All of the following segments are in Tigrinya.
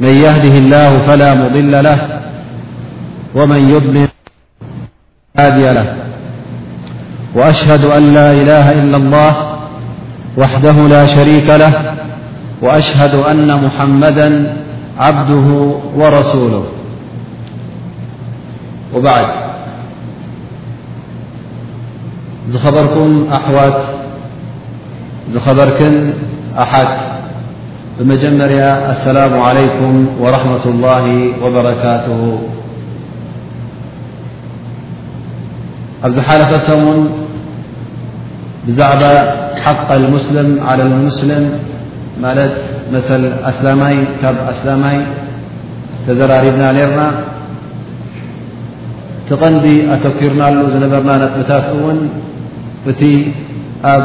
من يهده الله فلا مضل له ومن يضللفلا هدي له وأشهد أن لا إله إلا الله وحده لا شريك له وأشهد أن محمدا عبده ورسوله وبعد خبركم أحوات خبركن أحات بمجمርያ السلام عليكم ورحمة الله وبركاته ኣب ሓلف ሰم بዛعب حق المسلم على المسلم لت مثل أسلمይ ካ أسلمይ تزرربና نرና ت غنዲ ኣتكرና ل ዝنበرና نطبታك وን እቲ ኣብ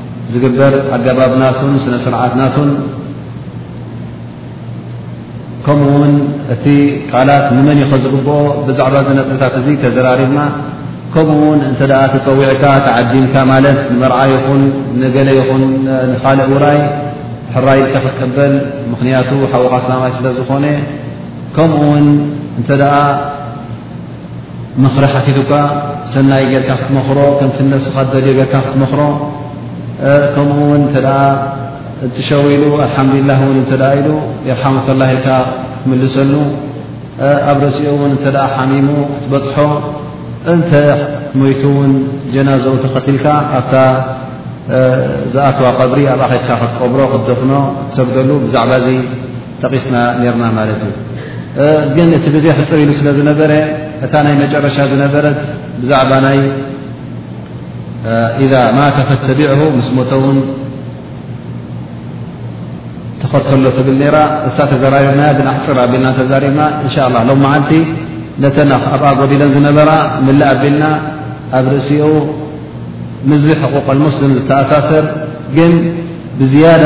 ዝግበር ኣገባብ ናቱን ስነ ስርዓት ናቱን ከምኡ ውን እቲ ቃላት ንመን ዩ ከዝግብኦ ብዛዕባ እዚ ነጥብታት እዚ ተዘራሪብና ከምኡ ውን እንተ ተፀዊዕካ ተዓዲምካ ማለት ንመርዓ ይኹን ንገለ ይኹን ንካልእ ውራይ ሕራይ ኢልካ ክትቀበል ምክንያቱ ሓወካ ኣስላማይ ስለ ዝኾነ ከምኡ ውን እንተ ምኽሪ ሓቲቱካ ሰናይ ጌርካ ክትመኽሮ ከምቲ ንነብስኻ ትደልዮ ጌርካ ክትመኽሮ ከምኡ ውን እንተ እትሸው ኢሉ ኣልሓምዱሊላህ ውን እንተ ኢሉ የርሓሙከላ ኢልካ ክትምልሰሉ ኣብ ርእሲኡ ውን እንተ ሓሚሙ ክትበፅሖ እንተ ሞይቱ ውን ጀናዘኡ ተኸትልካ ኣብታ ዝኣተዋ ቀብሪ ኣብኣ ከድካ ክትቀብሮ ክትደፍኖ ክትሰግደሉ ብዛዕባ እዚ ጠቂስና ኔርና ማለት እዩ ግን እቲ ግዜ ሕፅር ኢሉ ስለ ዝነበረ እታ ናይ መጨረሻ ዝነበረት ብዛዕባ ናይ ኢዛ ማተ ፈተቢዑ ምስ ሞተውን ተኸተሎ ትብል ነራ እሳ ተዘራሪብናያ ግን ኣሕፅር ኣቢልና ተዛሪብና እንሻ ላ ሎም መዓልቲ ነተና ኣብኣ ጎዲለን ዝነበራ ምለ ኣቢልና ኣብ ርእሲኡ ምዝ ሕቁቀል ሙስሊም ዝተኣሳሰር ግን ብዝያዳ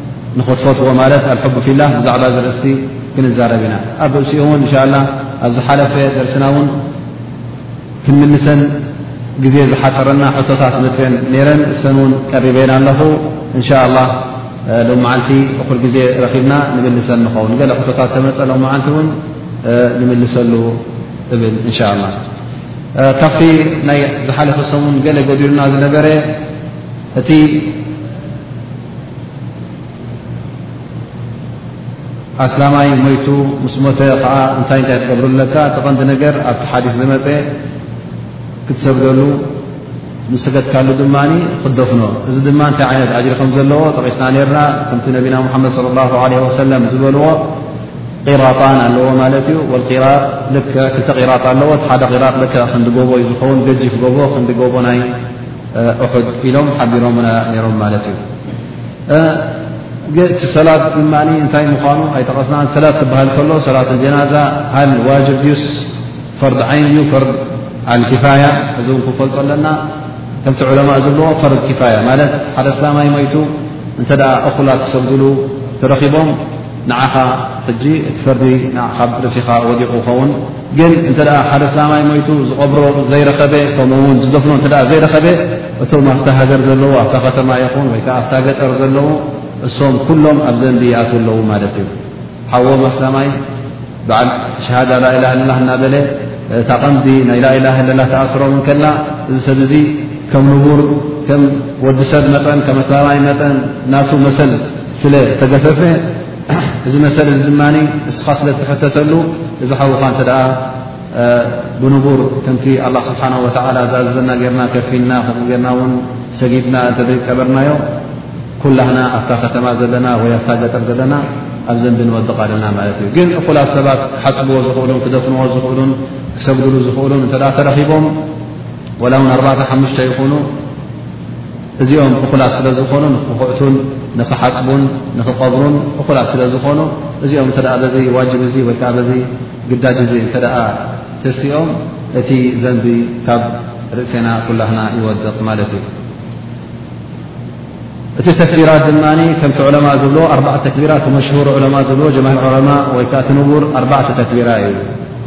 ንኽትፈትዎ ማለት ኣልሕቡ ፊላ ብዛዕባ ዝርእስቲ ክንዛረብ ኢና ኣብ ርእሲኡ እውን እንሻ ላ ኣብ ዝሓለፈ ደርስና እውን ክንምልሰን ግዜ ዝሓፀረና ሕቶታት መፅን ነረን እሰን እውን ቀሪበና ኣለኹ እንሻ ላ ሎም መዓልቲ እኹል ግዜ ረኺብና ንምልሰን ንኸውን ገለ ሕቶታት ተመፀ ሎም መዓልቲ እውን ንምልሰሉ እብል እንሻ ላ ካብቲ ናይ ዝሓለፈ ሰሙን ገለ ገዲሉና ዝነበረ እቲ ኣስላማይ ሞይቱ ምስ ሞተ ከዓ እንታይ እንታይ ክገብሩ ኣለካ እቲ ቐንዲ ነገር ኣብቲ ሓዲስ ዝመፀ ክትሰግደሉ ምስ ሰገድካሉ ድማ ክደፍኖ እዚ ድማ እንታይ ዓይነት ኣጅሪ ከም ዘለዎ ጠቒስና ነርና ከምቲ ነቢና ሙሓመድ ለ ላ ለ ወሰለም ዝበልዎ ቂራጣን ኣለዎ ማለት እዩ ወቂራጥ ልክዕ ክልተ ቂራጥ ኣለዎ ሓደ ቂራጥ ልክዕ ክንዲ ጎቦ እዩ ዝኸውን ገጅፍ ጎቦ ክንዲ ጎቦ ናይ ኡሑድ ኢሎም ሓቢሮምና ነይሮም ማለት እዩ እቲ ሰላት ድማ እንታይ ምኳኑ ኣይጠቐስና ሰላት ክበሃል ከሎ ሰላት ጀናዛ ሃል ዋጅብ ዩስ ፈርድ ዓይን እዩ ፈርድ ዓልክፋያ እዚ ውን ክንፈልጦ ኣለና ከምቲ ዑለማ ዝብልዎ ፈርድ ክፋያ ማለት ሓደ እስላማይ ሞይቱ እንተ እኹላት ዝሰግድሉ ተረኺቦም ንዓኻ ሕጂ እቲ ፈርዲ ካብ ርእሲኻ ወዲቑ ኸውን ግን እንተ ሓደ ኣስላማይ ሞይቱ ዝቐብሮ ዘይረኸበ ከምኡ ውን ዝደፍኖ እተ ዘይረኸበ እቶም ኣብታ ሃገር ዘለዉ ኣብታ ከተማ ይኹን ወይ ከዓ ኣብታ ገጠር ዘለዉ እሶም ኩሎም ኣብ ዘንቢ ይኣት ኣለዉ ማለት እዩ ሓዎም ኣስላማይ በዓል ሸሃዳ ላኢላ ለላ እናበለ እታ ቐንዲ ናይ ላኢላ ለላ ተኣስሮም ከላ እዚ ሰብ እዚ ከም ንቡር ከም ወዲ ሰብ መጠን ከም ኣስላማይ መጠን ናቱ መሰል ስለ ዝተገፈፈ እዚ መሰል እዚ ድማ እስኻ ስለ እትሕተተሉ እዚ ሓውኻ እንተ ብንቡር ከምቲ ኣላ ስብሓን ወተዓላ ዝኣዘዘና ገርና ከፊንና ከምኡ ገርና እውን ሰጊድና እንተ ቀበርናዮ ኩላህና ኣብታ ከተማ ዘለና ወይ ኣብታ ገጠር ዘለና ኣብ ዘንቢ ንወድቕ ኣለና ማለት እዩ ግን እኹላት ሰባት ክሓፅብዎ ዝኽእሉን ክደፍንዎ ዝኽእሉን ክሰግድሉ ዝኽእሉን እንተ ተረኺቦም ወላ እውን ኣርባዕተ ሓሙሽተ ይኹኑ እዚኦም እኹላት ስለ ዝኾኑ ንክኹዕቱን ንክሓፅቡን ንክቐብሩን እኹላት ስለ ዝኾኑ እዚኦም እተ በዚ ዋጅብ እዚ ወይ ከዓ በዚ ግዳጅ እዚ እተ ተሲኦም እቲ ዘንቢ ካብ ርእሴና ኩላህና ይወድቕ ማለት እዩ እቲ ተክቢራት ድማ ከምቲ ዑለማ ዝብሎ ኣርባዕ ተክቢራት መሽሁር ዑለማ ዝብሎ ጀማሂር ዑለማ ወይከዓ ትንውር ኣርባዕተ ተክቢራ እዩ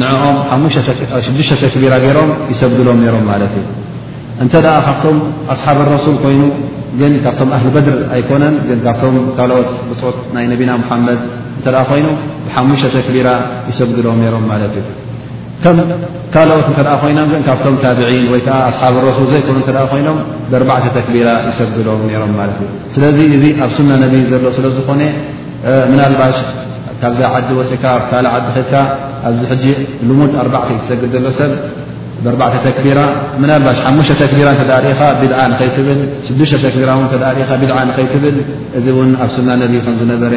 ንዕኦም ሽዱሽተ ተክቢራ ገይሮም ይሰግድሎም ነይሮም ማለት እዩ እንተ ካብቶም ኣስሓብ ረሱል ኮይኑ ግን ካብቶም ኣህሊ በድር ኣይኮነን ግን ካብቶም ካልኦት ብፆት ናይ ነቢና ሙሓመድ እተ ኮይኑ ብሓሙሽተ ተክቢራ ይሰግድሎም ነይሮም ማለት እዩ ከም ካልኦት እተ ኮይኖም ግን ካብቶም ታብዒን ወይ ከዓ ኣስሓብ ረሱል ዘይኮኑ እተ ኮይኖም ብኣርባዕተ ተክቢራ ይሰግድሎም ነይሮም ማለት እዩ ስለዚ እዚ ኣብ ሱና ነቢ ዘሎ ስለዝኾነ ምናልባሽ ካብዛ ዓዲ ወፅካ ብ ካልእ ዓዲ ከድካ ኣብዚ ሕጂ ልሙድ ኣርባዕተ ትሰግድ ዘሎ ሰብ ብኣርባዕተ ተክቢራ ምናልባሽ ሓሙሽተ ተክቢራ እተ ርኢኻ ቢድዓ ንኸይትብል ሽዱሽተ ተክቢራ ውን እተ ርኢኻ ቢድዓ ንኸይትብል እዚ እውን ኣብ ሱና ነቢ ከም ዝነበረ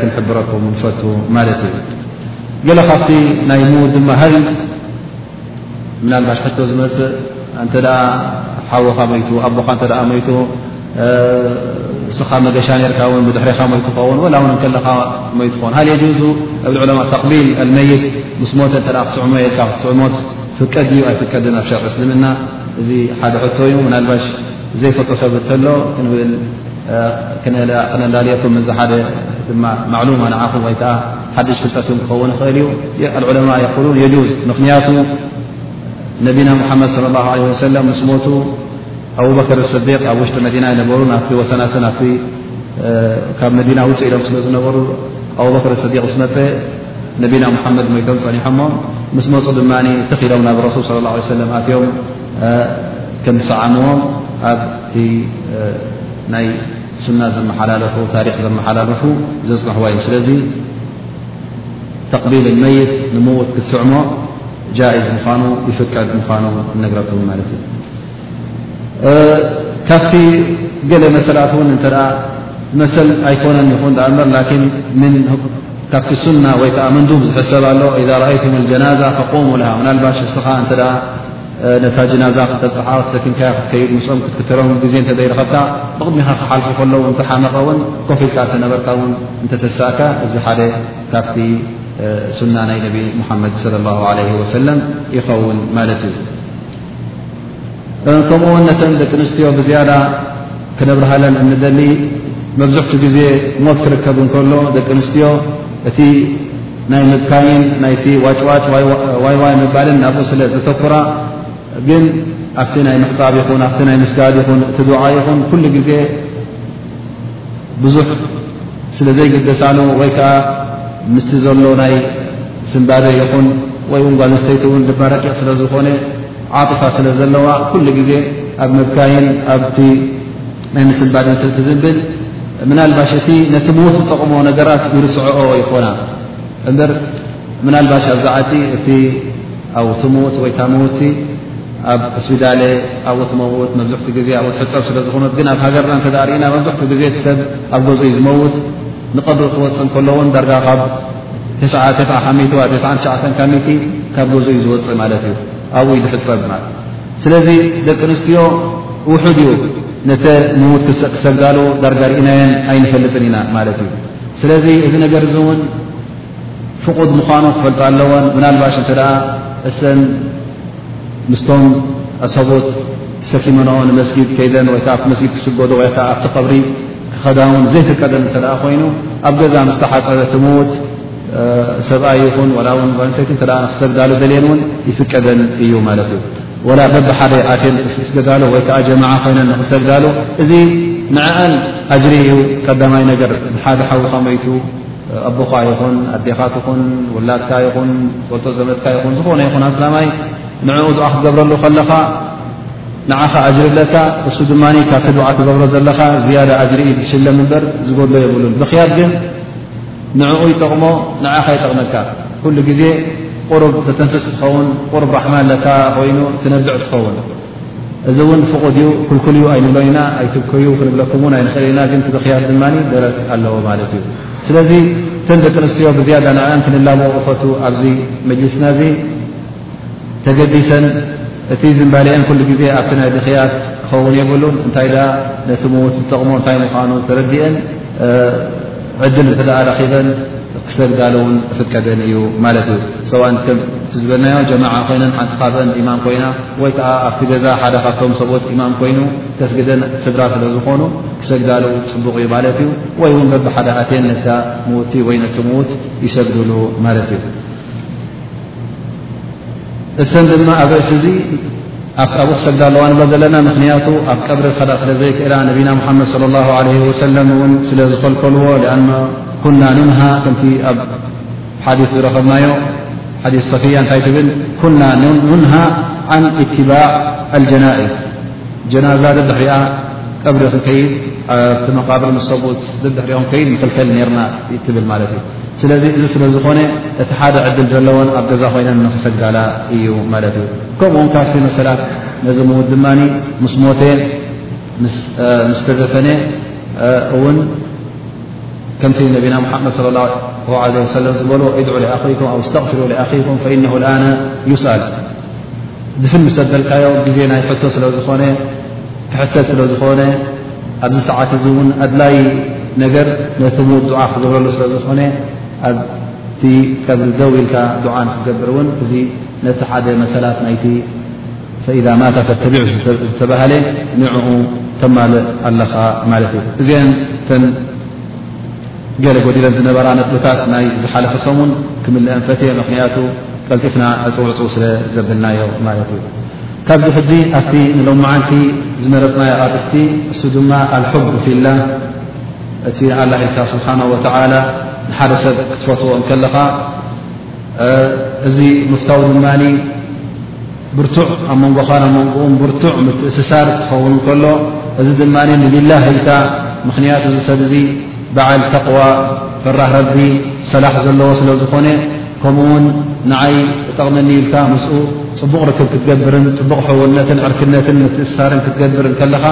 ክንሕብረኩም ንፈቱ ማለት እዩ ገለ ካብቲ ናይ ሙውድማሃል ምናልባሽ ሕቶ ዝመፅእ እንተ ሓወኻ ሞይቱ ኣቦኻ እተ ሞይቱ እስኻ መገሻ ነርካ ውን ብድሕሬኻ ሞይ ክኸውን ወላ ውን ከለኻ ሞይ ትኸውን ሃል የጁዙ እብ ዕለማ ተቕቢል ኣልመይት ምስ ሞተ እተ ክትስዕሞ የልካ ክትስዕሞት ፍቀድ እዩ ኣይፍቀድን ኣብ ሸርዒ እስልምና እዚ ሓደ ሕቶ እዩ ምናልባሽ ዘይፈጦ ሰብ እተሎ ክንብል ክነዳልየኩም እዚ ሓደ ድማ ማዕሉማ ንዓኹም ወይከዓ ሓድሽ ፍልጠት ን ክኸውን ይኽእል እዩ ኣልዑለማ የክሉን የጁዝ ምኽንያቱ ነቢና ሙሓመድ ለ ላ ለ ወሰለም ምስ ሞቱ ኣቡበከር ስዲቅ ኣብ ውሽጢ መዲና ይነበሩ ናብቲ ወሰናሰን ኣ ካብ መዲና ውፅ ኢሎም ስለ ዝነበሩ ኣቡበከር ስዲቅ ምስ መፀ ነቢና ሙሓመድ ሞይቶም ፀኒሖሞ ምስ መፁ ድማ ትኽ ኢሎም ናብ ረሱል ለ ላ ሰለም ኣትዮም ከምዝሰዓምዎም ኣብቲ ናይ ሱና ዘመሓላለፉ ታሪክ ዘመሓላለፉ ዘፅንሕዋ እዮም ስለዚ ተቅቢል መይት ንምዉት ክትስዕሞ ጃኢዝ ምዃኑ ይፍቀድ ምዃኑ እነግረኩም ማለት እዩ ካብቲ ገለ መሰላት እውን እንተ መሰል ኣይኮነን ይኹን ኣ እምበር ላኪን ካብቲ ሱና ወይ ከዓ መንዱብ ዝሕሰብ ኣሎ ኢዛ ረኣይቱም ጀናዛ ፈቁሙ ለሃ ምናልባሽ እስኻ እንተ ነታ ጅናዛ ክተብፅሓ ክትሰኪምካያ ክትከይድ ምስኦም ክትክተሎም ግዜ እንተዘይረኸብካ ብቕድሚኻ ክሓልፉ ከለዉ እንተሓመቐ ውን ኮፍ ኢልካ እተነበርካ ውን እንተተሳእካ እዚ ሓደ ካብቲ ሱና ናይ ነቢ ሙሓመድ ለ ላሁ ለ ወሰለም ይኸውን ማለት እዩ ከምኡ ውን ነተን ደቂ ኣንስትዮ ብዝያዳ ክነብርሃለን እንደሊ መብዝሕቲ ግዜ ሞት ክርከብ እንከሎ ደቂ ኣንስትዮ እቲ ናይ ምብካይን ናይቲ ዋጭዋጭ ዋይዋይ ምባልን ናብኡ ስለ ዘተኩራ ግን ኣብቲ ናይ ምሕፃብ ይኹን ኣብቲ ናይ ምስጋድ ይኹን እቲ ዱዓ ይኹን ኩሉ ግዜ ብዙሕ ስለ ዘይግደሳሉ ወይ ከዓ ምስቲ ዘሎ ናይ ስምባደ ይኹን ወይ እውን ጓል ንስተይቲ እውን ልባ ረቂቕ ስለ ዝኾነ ዓጥፋ ስለ ዘለዋ ኩሉ ግዜ ኣብ ምብካይን ኣብቲ ናይ ምስንባድ እንተ ትዝንብል ምናልባሽ እቲ ነቲ ሞት ዝጠቕሞ ነገራት ይርስዐኦ ይኾና እምበር ምናልባሽ ኣብዛ ዓዲ እቲ ኣብቲ ሞት ወይታ መውቲ ኣብ ስፒዳለ ኣብኡ ትመውት መብዝሕቲ ግዜ ኣብኡ ትሕፀብ ስለ ዝኾነት ግን ኣብ ሃገርና እተ ርእና መብዝሕቲ ግዜ ሰብ ኣብ ገዙ ዩ ዝመውት ንቐብሪ ክወፅ ከሎውን ዳርጋ ካብ ካብ ገዙ ዩ ዝወፅእ ማለት እዩ ኣብኡ ዩ ዝሕፀብ ማለት ስለዚ ደቂ ኣንስትዮ ውሑድ እዩ ነተ ምዉት ክሰጋሉ ዳርጋ ርኢናየን ኣይንፈልጥን ኢና ማለት እዩ ስለዚ እዚ ነገር እዚ እውን ፍቑድ ምዃኑ ክፈልጣ ኣለዎን ምናልባሽ እንተ ደኣ እሰን ምስቶም ኣሰቡት ተሰኪመንኦ ንመስጊድ ከይደን ወይ ከዓ መስጊድ ክስገዱ ወይ ከዓ ኣብቲ ቐብሪ ክኸዳውን ዘይፍቀደን እንተ ኮይኑ ኣብ ገዛ ምስ ተሓፀበ ትምዉት ሰብኣይ ይኹን ዋላ ውን ጓንሰይቲ እተ ንክሰግዳሉ ደልየን እውን ይፍቀደን እዩ ማለት እዩ ወላ በብ ሓደ ኣትን ክስገዳሉ ወይ ከዓ ጀማዓ ኮይነን ንክሰግዳሉ እዚ ንዕዐን ኣጅሪ እዩ ቀዳማይ ነገር ሓደ ሓዊ ከመይቱ ኣቦኻ ይኹን ኣዴኻ ትኹን ውላድካ ይኹን ፈልጦ ዘመትካ ይኹን ዝኾነ ይኹን ኣስላማይ ንዕኡ ድዓ ክትገብረሉ ከለኻ ንዓኻ ኣጅሪ ኣለካ እሱ ድማ ካብቲ ድዓ ትገብሮ ዘለኻ ዝያዳ ኣጅሪ እዩ ዝሽለም እበር ዝጎድሎ የብሉን ብክያድ ግን ንዕኡ ይጠቕሞ ንዓኻ ይጠቕመካ ኩሉ ግዜ ቁሩብ ተተንፍስ ትኸውን ቁሩብ ራሕማ ኣለካ ኮይኑ ትነብዕ ትኸውን እዚ እውን ፍቑድ እዩ ኩልኩል እዩ ኣይንብሎ ኢና ኣይትብከዩ ክንብለኩም ውን ኣይንኽእል ኢና ግን ትብኽያት ድማ ደረት ኣለዎ ማለት እዩ ስለዚ እተን ደቂ ኣንስትዮ ብዝያዳ ንዕን ክንላቦ እፈቱ ኣብዚ መጅልስና እዚ ተገዲሰን እቲ ዝምባሌኣን ኩሉ ግዜ ኣብቲ ናይ ብኽያት ክኸውን የብሉን እንታይ ደኣ ነቲ ምዉት ዝጠቕሞ እንታይ ምዃኑ ተረዲኤን ዕድል እንተ ደኣ ረኺበን ክሰግዳሉ እውን እፍቀደን እዩ ማለት እዩ ሰብኣን ከም እቲ ዝበልናዮ ጀማዓ ኮይነን ሓንቲ ካብአን ኢማም ኮይና ወይ ከዓ ኣብቲ ገዛ ሓደ ካብቶም ሰብት ኢማም ኮይኑ ከስግደን ስድራ ስለ ዝኾኑ ክሰግዳሉ ፅቡቕ እዩ ማለት እዩ ወይ እውን በብሓደ ኣቴን ነታ ምዉቲ ወይ ነቲ ምዉት ይሰግድሉ ማለት እዩ እተን ድማ ኣብ ርእሲ እዚ ኣብኡ ክሰግዳ ኣለዋ ንብሎ ዘለና ምኽንያቱ ኣብ ቀብሪ ክኸዳ ስለ ዘይክእላ ነቢና ሙሓመድ ለ ላ ለ ወሰለም እውን ስለ ዝኸልከልዎ ኣ ኩና ንንሃ ከምቲ ኣብ ሓዲ ዝረኸብናዮ ሓዲ ሰፊያ እንታይ ትብል ኩና ንንሃ ዓን እትባዕ ኣልጀናእዝ ጀናዛ ደድሕሪኣ ቀብሪ ክንከይድ ኣብቲ መቃብር ምሰብኡት ደድሕሪኦ ክንከይድ ንኽልከል ነርና ትብል ማለት እዩ ስለዚ እዚ ስለ ዝኾነ እቲ ሓደ ዕድል ዘለወን ኣብ ገዛ ኮይነን ንክሰግዳላ እዩ ማለት እዩ። ከምኡ ውን ካብቲ መሰላት ነዚ ምዉት ድማ ምስ ሞተ ምስ ተዘፈነ እውን ከምቲ ነቢና ሙሓመድ صለ ላه ለ ወሰለም ዝበልዎ ኢድዑ ሊኣኺኩም ኣው እስተቕፊሩ ሊኣኺኩም ፈኢነሁ ልኣነ ዩስኣል ድፍን ምስ ኣበልካዮ ግዜ ናይ ሕቶ ስለ ዝኾነ ክሕተት ስለ ዝኾነ ኣብዚ ሰዓት እዚ እውን ኣድላይ ነገር ነቲ ሙት ዱዓ ክገብረሉ ስለ ዝኾነ ኣብቲ ቀብሪ ደው ኢልካ ዱዓ ንክገብር እውን እዚ ነቲ ሓደ መሰላት ናይቲ ፈኢዛ ማታ ፈተቢዑ ዝተባሃለ ንዕኡ ተማልእ ኣለኻ ማለት እዩ እዚአን ገለ ጎዲለን ዝነበራ ነጥብታት ናይ ዝሓለፈ ሰሙን ክምልአን ፈትየ ምክንያቱ ቀልጢፍና ዕፅውዕፅው ስለ ዘብልናዮ ማለት እዩ ካብዚ ሕጂ ኣብቲ ንሎም መዓልቲ ዝመረፅናዮ ኣርእስቲ እሱ ድማ ኣልሑብ ፊላ እቲ ንኣላ ኢልካ ስብሓን ወተላ ንሓደ ሰብ ክትፈትዎ እንከለኻ እዚ ምፍታው ድማ ብርቱዕ ኣብ መንጎኻን ኣብ መንጎኡን ብርቱዕ ምትእስሳር ክኸውን ከሎ እዚ ድማ ንሊላህ ኢልካ ምኽንያቱ እዚ ሰብ እዚ በዓል ተቕዋ ፈራህ ረቢ ሰላሕ ዘለዎ ስለ ዝኾነ ከምኡ ውን ንዓይ እጠቕመኒ ኢልካ ምስኡ ፅቡቕ ርክብ ክትገብርን ፅቡቕ ሕውነትን ዕርክነትን ምትእስሳርን ክትገብር እንከለኻ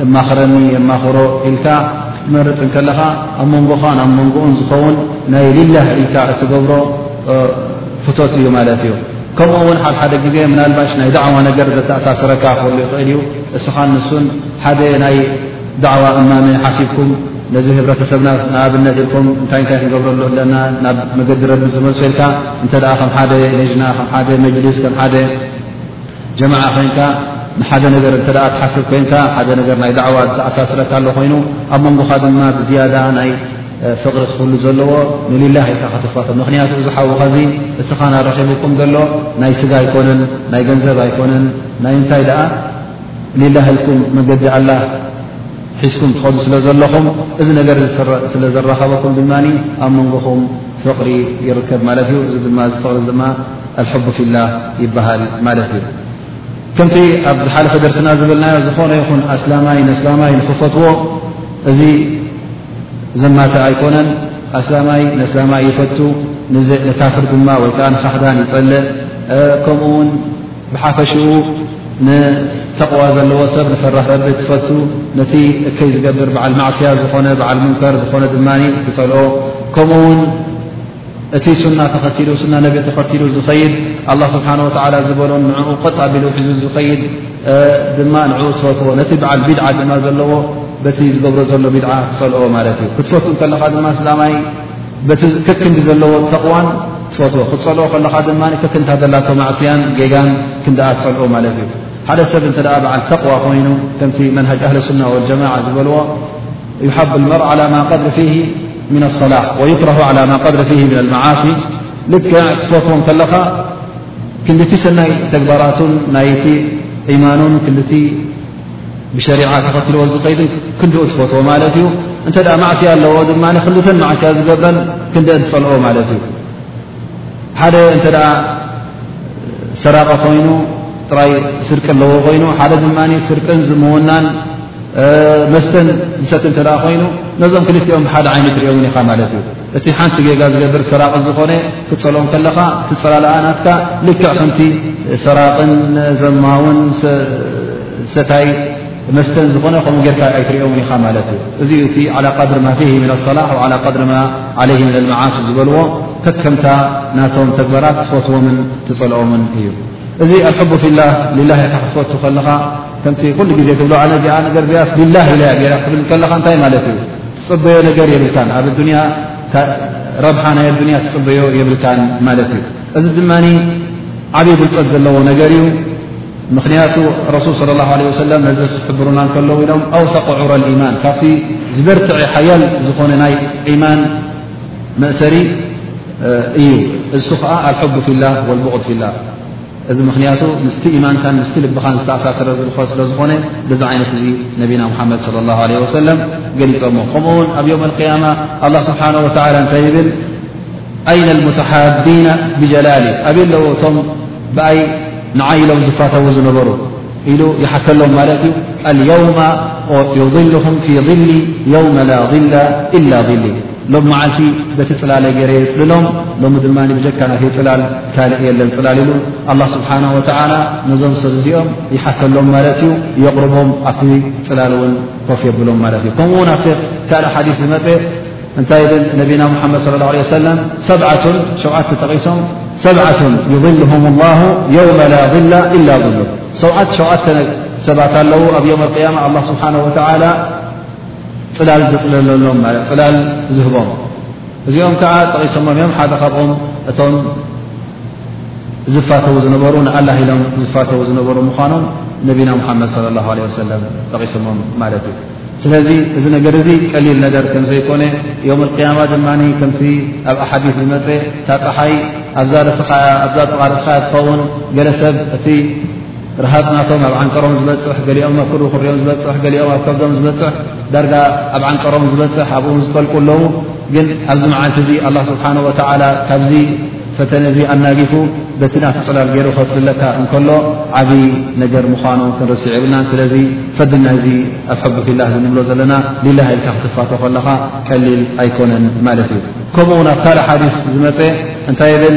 የማኽረኒ የማኽሮ ኢልካ ክትመርፅ እንከለኻ ኣብ መንጎኻን ኣብ መንጎኡን ዝኸውን ናይ ሊላህ ኢልካ እትገብሮ ፍቶት እዩ ማለት እዩ ከምኡ እውን ሓብ ሓደ ግዜ ምናልባሽ ናይ ዳዕዋ ነገር ዘተኣሳስረካ ክሉ ይኽእል እዩ እስኻን ንሱን ሓደ ናይ ዳዕዋ እማመ ሓሲብኩም ነዚ ህብረተሰብና ንኣብነት ኢልኩም እንታይ እንታይ ክንገብረሉ ኣለና ናብ መገዲ ረቢ ዝመልሶ ኢልካ እንተ ከም ሓደ ሌጅና ከም ሓደ መጅሊስ ከም ሓደ ጀማዓ ኮይንካ ንሓደ ነገር እተ ትሓስብ ኮይንካ ሓደ ነገር ናይ ዳዕዋ ዝተኣሳስረካ ኣሎ ኮይኑ ኣብ መንጎኻ ድማ ብዝያዳ ናይ ፍቕሪ ክህሉ ዘለዎ ንሊላህ ኢልካ ክትፋቶ ምኽንያቱ እዚ ሓውኻ እዚ እስኻን ኣረኺቡኩም ዘሎ ናይ ስጋ ኣይኮነን ናይ ገንዘብ ኣይኮነን ናይ እንታይ ደኣ ሊላህ ኢልኩም መገዲ ኣላ ሒዝኩም ትኸዱ ስለ ዘለኹም እዚ ነገር ስለ ዘራኸበኩም ድማ ኣብ መንጎኹም ፍቕሪ ይርከብ ማለት እዩ እዚ ድማ ዝፍቕሪ ድማ ኣልሕቡ ፊላ ይበሃል ማለት እዩ ከምቲ ኣብ ዝሓለፈ ደርስና ዝበልናዮ ዝኾነ ይኹን ኣስላማይ ነስላማይ ንኽፈትዎ እዚ ዘማተ ኣይኮነን ኣስላማይ ንእስላማይ ይፈቱ ንካፍር ድማ ወይ ከዓ ንካሕዳን ይፀልእ ከምኡ ውን ብሓፈሽኡ ንተቕዋ ዘለዎ ሰብ ንፈራሕ ረቢ ትፈቱ ነቲ እከይ ዝገብር በዓል ማዕስያ ዝኾነ በዓል ሙንከር ዝኾነ ድማ ትፀልኦ ከምኡ ውን እቲ ሱና ተኸቲሉ ሱና ነቢ ተኸቲሉ ዝኸይድ ኣላ ስብሓን ወተዓላ ዝበሎን ንዕኡ ቐጥ ኣቢሉ ሒዙ ዝኸይድ ድማ ንዕኡ ዝፈትዎ ነቲ በዓል ቢድዓ ድማ ዘለዎ በቲ ዝገብሮ ዘሎ ቢድዓ ትፀልኦ ማለት እዩ ክትፈት ከለኻ ድማ ስላማይ በቲ ከክንዲ ዘለዎ ተቕዋን ትፈትዎ ክትፀልኦ ከለኻ ድማ ከክንታ ዘላቶ ማዕስያን ጌጋን ክንደኣ ትፀልኦ ማለት እዩ ሓደ ሰብ እንተ ደኣ በዓል ተቕዋ ኮይኑ ከምቲ መንሃጅ ኣህሊ ሱና ወልጀማዓ ዝበልዎ ይሓብ ልመር ዓላ ማ ቀድሪ ፊሂ ምን ኣሰላሕ ወዩክረሁ ዓላ ማ ቀድረ ፊሂ ምን ኣልመዓሲ ልክዕ ክትፈትዎም ከለኻ ክንዲቲ ሰናይ ተግባራቱን ናይቲ ኢማኑን ክንዲቲ ብሸሪዓ ተኸትልዎ ዝኸይድን ክንድኡ ትፈትዎ ማለት እዩ እንተ ደኣ ማዕስያ ኣለዎ ድማ ክንዲተን ማዕስያ ዝገበን ክንደአን ትጸልኦ ማለት እዩ ሓደ እንተ ደኣ ሰራቐ ኮይኑ ጥራይ ስርቂ ኣለዎ ኮይኑ ሓደ ድማ ስርቅን ዝምውናን መስተን ዝሰቲ እተ ኮይኑ ነዞም ክልኦም ሓደ ዓይነት ሪኦ ውን ኢኻ ማለት እዩ እቲ ሓንቲ ጌጋ ዝገብር ሰራቂ ዝኾነ ክፀልኦም ከለኻ ትፀላላኣናትካ ልክዕ ከምቲ ሰራቅን ዘማውን ሰታይ መስተን ዝኾነ ከምኡ ጌርካ ኣይትሪኦ ውን ኢኻ ማለት እዩ እዚ እቲ ዓላ ቃድሪ ማ ፊሂ ምን ኣሰላሕ ዓላ ቃድሪ ማ ዓለይ ምን ኣልመዓስ ዝበልዎ ከከምታ ናቶም ተግበራት ትፈትዎምን ትፀልኦምን እዩ እዚ ኣልሕቡ ፊላ ላ ክትፈቱ ከለኻ ከምቲ ኩሉ ግዜ ትብሎ ኣነ እዚኣ ነገር እዚኣስ ሊላህ ኢለ እያ ገይራ ክትብል ከለኻ እንታይ ማለት እዩ ትፅበዮ ነገር የብልካን ኣብ ኣዱንያ ረብሓ ናይ ኣዱንያ ትፅበዮ የብልካን ማለት እዩ እዚ ድማ ዓብዪ ብልፀት ዘለዎ ነገር እዩ ምኽንያቱ ረሱል ስለ ላሁ ለ ወሰለም ነዚ ክሕብሩና ከለዉ ኢሎም ኣውሰቀ ዑረ ልኢማን ካብቲ ዝበርትዐ ሓያል ዝኾነ ናይ ኢማን መእሰሪ እዩ እሱ ከዓ ኣልሐቡ ፊላ ወልቡቕድ ፊላ እዚ ምኽንያቱ ምስቲ ኢማንካን ምስቲ ልብኻን ዝተኣሳሰረ ስለ ዝኾነ ብዚ ዓይነት እዚ ነቢና ሙሓመድ ለ ላ ለ ወሰለም ገሊፆሞ ከምኡ ውን ኣብ ዮም ልቅያማ ኣላ ስብሓን ወተላ እንታይ ይብል ኣይነ ልሙተሓቢና ብጀላሊ ኣብይ ኣለዎ እቶም ብኣይ ንዓይ ኢሎም ዝፋተዉ ዝነበሩ ኢሉ ይሓተሎም ማለት እዩ ኣልየውማ ዩظልኩም ፊ ሊ የውመ ላ ላ ኢላ ሊ ሎሚ መዓልቲ በቲ ፅላለ ገይረ የፅልሎም ሎሚ ድማ ብጀካ ናተይ ፅላል ካልእ የለን ፅላል ኢሉ ኣላ ስብሓን ወተላ ነዞም ሰብ እዚኦም ይሓተሎም ማለት እዩ የቕርቦም ኣብቲ ፅላል እውን ኮፍ የብሎም ማለት እዩ ከምኡ ውን ኣብቲ ካልእ ሓዲስ ዝመፀ እንታይ ብል ነቢና ሙሓመድ ለ ላه ሰለም ሰብዓቱን ሸውዓተ ጠቒሶም ሰብዓቱን ይልሁም ላሁ የውመ ላ ላ ኢላ ብሉ ሰውዓት ሸውዓተ ሰባት ኣለዉ ኣብ ዮም ኣልቅያማ ኣላ ስብሓን ወተላ ጽላል ዝጽለለሎም ማለት ጽላል ዝህቦም እዚኦም ከኣ ጠቒሶሞም እዮም ሓደ ካብኦም እቶም ዝፋተዉ ዝነበሩ ንኣላህ ኢሎም ዝፋተዉ ዝነበሩ ምዃኖም ነቢና ሙሓመድ صለ ላሁ ለ ወሰለም ጠቒሶሞም ማለት እዩ ስለዚ እዚ ነገር እዚ ቀሊል ነገር ከም ዘይኮነ ዮም ቅያማ ድማ ከምቲ ኣብ ኣሓዲስ ዝመፀ እታ ፀሓይ ኣብዛ ርስኻያ ኣብዛ ጥቓ ርስኻያ ትኸውን ገለ ሰብ እቲ ርሃጽ ናቶም ኣብ ዓንቀሮም ዝበጽሕ፣ ገሊኦም ኣብ ኩርኩሪኦም ዝበጽሕ፣ ገሊኦም ኣብ ከብዶም ዝበጽሕ፣ ዳርጋ ኣብ ዓንቀሮም ዝበጽሕ ኣብኡ ውን ዝጠልቁ ኣለዉ። ግን ኣብዚ መዓልቲ እዚ ኣላ ስብሓን ወተዓላ ካብዚ ፈተነ እዚ ኣናጊፉ በቲ ናቲ ጽላል ገይሩ ከጽልለካ እንከሎ ዓብዪ ነገር ምዃኑ ክንርስዕ የብልናን። ስለዚ ፈዲ ናይ እዚ ኣልሐቡ ፊላህ ዝንብሎ ዘለና ሊላህ ኢልካ ክትፋቶ ከለኻ ቀሊል ኣይኮነን ማለት እዩ። ከምኡ ውን ኣብ ካልእ ሓዲስ ዝመጸ እንታይ ይብል?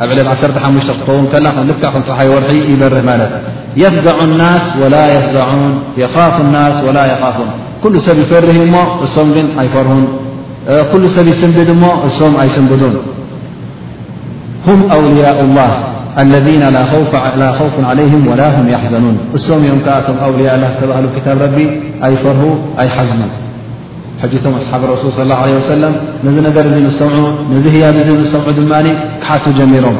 ع 1 كي ورح يبرح يفزع ول فو اف الناس ولا يخافون كل س يفره سم يفره كل س يسنبد م سم يسنبدون هم أولياء الله الذين لا خوف عليهم ولا هم يحزنون سم م ك أولياء الله تبل كتاب رب أيفره أي حزنو ሕጂ እቶም ኣስሓብ ረሱል صለ ላه ለ ወሰለም ነዚ ነገር እዚ ምስ ሰምዑ ነዚ ህያብ እዚ ምስ ሰምዑ ድማ ክሓቱ ጀሚሮም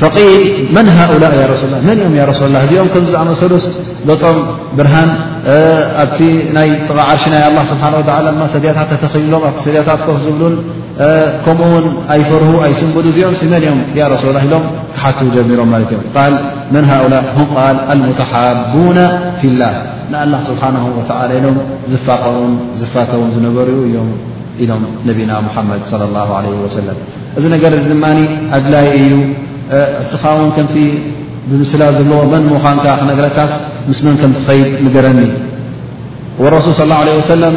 ፈቒድ መን ሃኡላ ያ ረሱላ መን እዮም ያ ረሱላ እዚኦም ከምዚ ዝኣመሰሉስ በፆም ብርሃን ኣብቲ ናይ ጥቓ ዓርሺ ናይ ኣላ ስብሓን ወተላ ድማ ሰድያታት ተተኺልሎም ኣብቲ ሰድያታት ኮፍ ዝብሉን ከምኡ ውን ኣይፈርሁ ኣይስንብዱ እዚኦም ሲ መን እዮም ያ ረሱላ ኢሎም ክሓቱ ጀሚሮም ማለት እዮም ቃል መን ሃኡላ ም ቃል ኣልሙተሓቡና ፊላ ንኣላህ ስብሓን ወተዓላ ኢሎም ዝፋቐሩን ዝፋተውን ዝነበሩ እዮም ኢሎም ነቢና ሙሓመድ ለ ላ ለ ወሰለም እዚ ነገር እዚ ድማ ኣድላይ እዩ እስኻ ውን ከምቲ ብምስላ ዘለዎ መን ምዃንካ ክነግረካስ ምስ መን ከም ትኸይድ ንገረኒ ወረሱል ስ ለ ወሰለም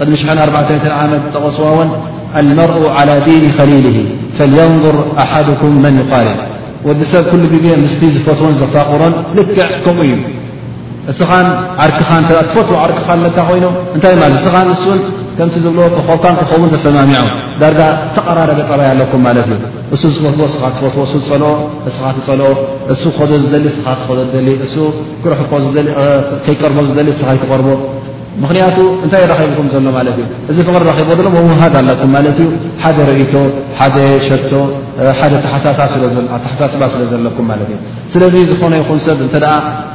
ቅድሚ ሽ ኣተ ዓመት ዝጠቐስዋ ውን ኣልመርኡ ዓላ ዲን ከሊል ፈልየንظር ኣሓድኩም መን ይቃልል ወዲ ሰብ ኩሉ ግዜ ምስቲ ዝፈትዎን ዘፋቕሮን ልክዕ ከምኡ እዩ እስኻን ዓርክኻን ተ ትፈትዎ ዓርክኻ ኣለካ ኮይኖም እንታይ ማለት እስኻን ንሱን ከምቲ ዝብልዎ ኮኾብካን ክኸውን ተሰማሚዖም ዳርጋ ተቐራረበ ጠባይ ኣለኩም ማለት እዩ እሱ ዝፈትዎ እስኻ ትፈትዎ እሱ ዝፀልኦ እስኻ ትፀልኦ እሱ ክኸዶ ዝደሊ እስኻ ትኸዶ ትደሊ እሱ ክርሕቆ ከይቀርቦ ዝደሊ እስኻ ይትቐርቦ ምኽንያቱ እንታይ ረኺብኩም ዘሎ ማለት እዩ እዚ ፍቕሪ ረኺቦ ሎ መውሃድ ኣለኩም ማለት እዩ ሓደ ርእቶ ሓደ ሸቶ ሓደ ኣተሓሳስባ ስለ ዘለኩም ማለት እዩ ስለዚ ዝኾነ ይኹን ሰብ እተ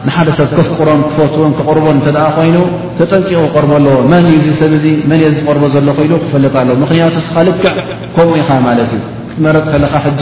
ንሓደ ሰብ ከፍቅሮን ክፈትዎን ክቕርቦን እተ ኮይኑ ተጠንቂቑ ክቐርቦ ኣለዎ መን እዩ ዚ ሰብ ዚ መን እየ ዝቐርቦ ዘሎ ኮይሉ ክፈልጥ ኣለዎ ምኽንያቱ ስኻልክዕ ከምኡ ኢኻ ማለት እዩ ክትመረጥ ከለኻ ሕጂ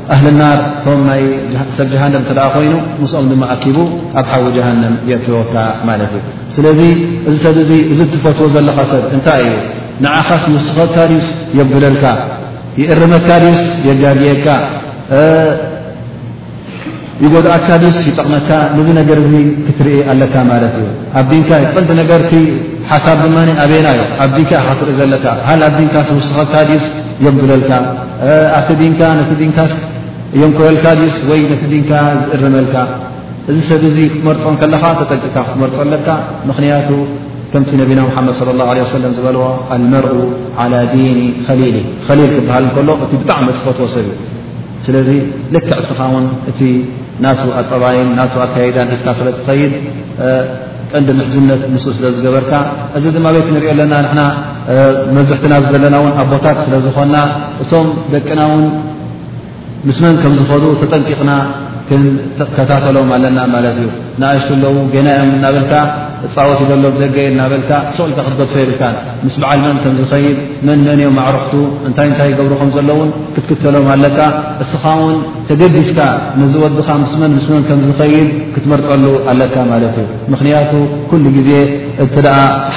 ኣህሊ ናር እቶም ናይ ሰብ ጀሃንም እተ ኮይኑ ምስኦም ድማ ኣኪቡ ኣብ ሓዊ ጀሃንም የእትወካ ማለት እዩ ስለዚ እዚ ሰብ እዚ እዚ እትፈትዎ ዘለካ ሰብ እንታይ እዩ ንዓኻስ ይውስኸካ ድዩስ የጉድለልካ ይእርመካ ድዩስ የጋግየካ ይጎድኣካ ድዩስ ይጠቕመካ ነዚ ነገር እዚ ክትርኢ ኣለካ ማለት እዩ። ኣብ ዲንካ እዩ ቀንዲ ነገር እቲ ሓሳብ ድማ ኣበየና እዩ ኣብ ዲንካ ኢኻ ትርኢ ዘለካ ሃል ኣብ ዲንካ ይውስኸካ ድዩስ የጉድለልካ ኣብቲ ዲንካ ነቲ ዲንካስ የንኮየልካ ድዩስ ወይ ነቲ ዲንካ ዝእርመልካ እዚ ሰብ እዚ ክትመርፆ ከለኻ ተጠንቅካ ክትመርፆ ኣለካ ምኽንያቱ ከምቲ ነቢና ሙሓመድ صለ ላه ለ ወሰለም ዝበልዎ ኣልመርኡ ዓላ ዲኒ ኸሊሊ ኸሊል ክበሃል እንከሎ እቲ ብጣዕሚ ትፈትዎ ሰብ እዩ። ስለዚ ልክዕ እስኻ ውን እቲ ናቱ ኣጠባይን ናቱ ኣካይዳን ሒዝካ ስለ ትኸይድ ቀንዲ ምሕዝነት ምስ ስለ ዝገበርካ እዚ ድማ ቤት ንሪኦ ኣለና ንና መብዝሕትና ዘለና ውን ኣቦታት ስለ ዝኾና እቶም ደቅና ውን ምስ መን ከም ዝኸዱ ተጠንቂቕና ክንከታተሎም ኣለና ማለት እዩ። ንኣሽቱ ኣለዉ ገና እዮም እናበልካ እፃወት ይበሎ ብደገ እናበልካ ሰቕ ኢልካ ክትገድፎ የብልካን ምስ በዓል መን ከም ዝኸይድ መን መን እዮም ኣዕሩኽቱ እንታይ እንታይ ይገብሩ ከም ዘለዉን ክትክተሎም ኣለካ እስኻ ውን ተገዲስካ ነዚ ወድኻ ምስ መን ምስ መን ከም ዝኸይድ ክትመርፀሉ ኣለካ ማለት እዩ ምኽንያቱ ኩሉ ግዜ እተ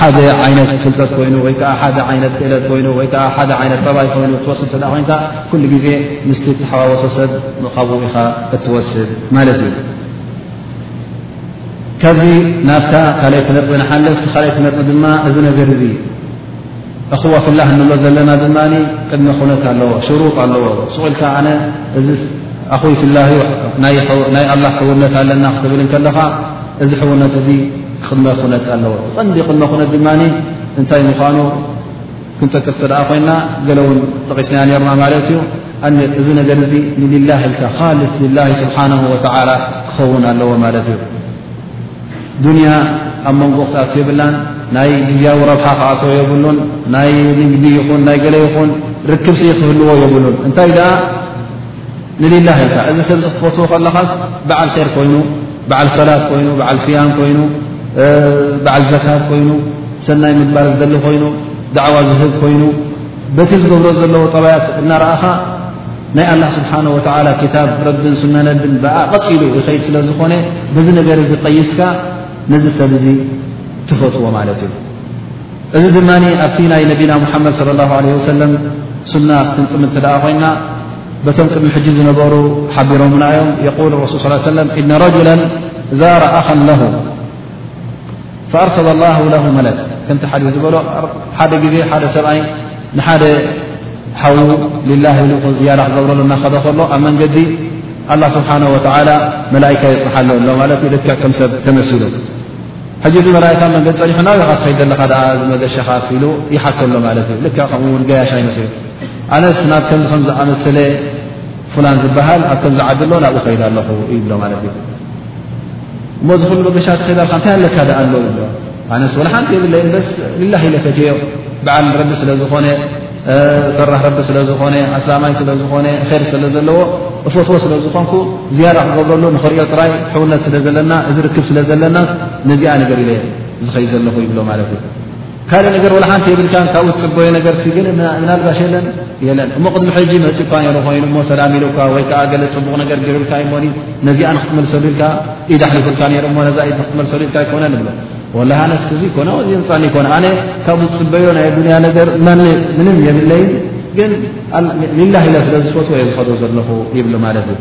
ሓደ ዓይነት ፍልጠት ኮይኑ ወይ ከዓ ሓደ ዓይነት ክእለት ኮይኑ ወይ ከዓ ሓደ ዓይነት ጠባይ ኮይኑ ትወስድ ተ ኮንካ ኩሉ ግዜ ምስቲ ተሓዋወሶ ሰብ ምኻቡ ኢኻ እትወስድ ማለት እዩ ካብዚ ናብታ ካልኣይቲ ነጥቢ ንሓልፍ ካልኣይቲ ነጥቢ ድማ እዚ ነገር እዚ እኹዋ ፍላህ እንብሎ ዘለና ድማ ቅድሚ ኩነት ኣለዎ ሽሩጥ ኣለዎ ስቁኢልካ ኣነ እዚ ኣኹይ ፍላህ ዩ ናይ ኣላ ሕውነት ኣለና ክትብል ከለኻ እዚ ሕውነት እዚ ቅድመ ኩነት ኣለዎ ትቐንዲ ቅድመ ኩነት ድማ እንታይ ምኳኑ ክንጠቅስ እተ ደኣ ኮይና ገለ ውን ጠቒስናያ ነርና ማለት እዩ ኣንት እዚ ነገር እዚ ንሊላ ኢልካ ካልስ ሊላ ስብሓን ወተላ ክኸውን ኣለዎ ማለት እዩ ዱንያ ኣብ መንጎ ክትኣት የብላን ናይ ግዜያዊ ረብሓ ክኣትዎ የብሉን ናይ ንግዲ ይኹን ናይ ገለ ይኹን ርክብሲ ክህልዎ የብሉን እንታይ ደኣ ንሊላህ ኢልካ እዚ ሰብ ክትፈትዎ ከለኻስ በዓል ር ኮይኑ በዓል ሰላት ኮይኑ በዓል ስያም ኮይኑ በዓል ዘካት ኮይኑ ሰናይ ምግባር ዝደሊ ኮይኑ ዳዕዋ ዝህብ ኮይኑ በቲ ዝገብሮ ዘለዎ ጠባያት እናረኣኻ ናይ ኣላ ስብሓን ወተላ ክታብ ረብን ስነ ነብን ብኣ ቐፂሉ ይኸይድ ስለ ዝኾነ በዚ ነገር እዚ ቀይስካ ነዚ ሰብ እዚ ትፈትዎ ማለት እዩ እዚ ድማ ኣብቲ ናይ ነቢና ሙሓመድ ለ ላ ለ ወሰለም ሱና ክንጥም እትደኣ ኮይና በቶም ቅድሚ ሕጂ ዝነበሩ ሓቢሮምና እዮም የቁል ረሱል ስ ሰለም እነ ረጅላ ዛራ ኣኸን ለሁ ፈኣርሰለ ላሁ ለ መለት ከምቲ ሓዲ ዝበሎ ሓደ ግዜ ሓደ ሰብኣይ ንሓደ ሓው ልላ ኢሉ ዝያራ ክገብረሉ እናኸደ ከሎ ኣብ መንገዲ ኣላ ስብሓን ወተላ መላእካ የፅንሓሎ ኣሎ ማለት ዩ ልክዕ ከም ሰብ ተመሲሉ ሕጂ እዚ መላእካ መንገዲ ፀኒሑ ናበኻ ትኸይድ ዘለኻ ኣ ዝመገሸኻ ሲሉ ይሓተሎ ማለት እዩ ልክዕ ከምኡውን ገያሻ ይመስሉ ኣነስ ናብ ከምዚ ከም ዝኣመሰለ ፍላን ዝበሃል ኣብ ከምዚ ዓዲ ኣሎ ናብኡ ከይዳ ኣለኹ ይብሎ ማለት እዩ እሞ እዚ ኩሉ መገሻ ተኸዳልካ እንታይ ኣለካ ዳኣ ኣሎ ይብሎ ኣነስ ወላ ሓንቲ የብለይ በስ ሊላሂ ኢለ ፈትዮ በዓል ረቢ ስለ ዝኾነ ፈራሕ ረቢ ስለ ዝኾነ ኣስላማይ ስለ ዝኾነ ር ስለ ዘለዎ እፈትዎ ስለ ዝኾንኩ ዝያዳ ክገብረሉ ንኽሪኦ ጥራይ ሕውነት ስለ ዘለና እዚ ርክብ ስለ ዘለና ነዚኣ ነገር ኢለ ዝኸይድ ዘለኹ ይብሎ ማለት እዩ ካልእ ነገር ወላ ሓንቲ የብልካን ካብኡ ትፅበዮ ነገር ገለ ምናልባሽ የለን የለን እሞ ቅድሚ ሕጂ መፂእኳ ነሩ ኮይኑ እሞ ሰላም ኢልካ ወይ ከዓ ገለ ፅቡቕ ነገር ገይሩልካ እሞ ነዚኣ ንክትመልሰሉ ኢልካ ኢድ ኣሕሊፉልካ ነሩ እሞ ነዛ ኢድ ንክትመልሰሉ ኢልካ ኣይኮነ ንብሎ ወላ ኣነስ እዚ ኮነ እዚ ንፃኒ ይኮነ ኣነ ካብኡ ዝፅበዮ ናይ ኣዱንያ ነገር ምንም የብለይን ግን ሊላ ኢለ ስለ ዝፈትዎ እየ ዝኸዶ ዘለኹ ይብሉ ማለት እዩ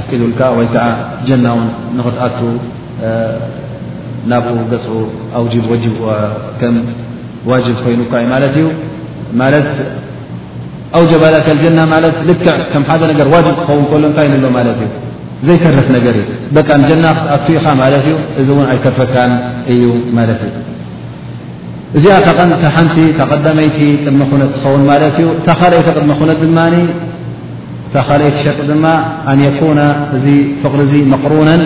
ኣኪሉልካ ወይ ከዓ ጀናውን ንክትኣቱ ናብኡ ገፁ ከም ዋጅብ ኮይኑካ እዩ ማለት እዩ ማለት ኣውጀባላ ከልጀና ማለት ልክዕ ከም ሓደ ነገር ዋጅብ ክኸውን ከሎ እንታይ ንሎ ማለት እዩ ዘይተርፍ ነገር እዩ በቃ ንጀና ክትኣቱ ኢኻ ማለት እዩ እዚ እውን ኣይከፈካን እዩ ማለት እዩ እዚኣ ተቐንቲ ሓንቲ ተቐዳመይቲ ቅድመ ኩነት ትኸውን ማለት እዩ እታ ካልይቲ ቅድመ ኩነት ድማ እታ ካልኣይቲ ሸርጢ ድማ ኣን የኩነ እዚ ፍቕሪ እዚ መቕሩነን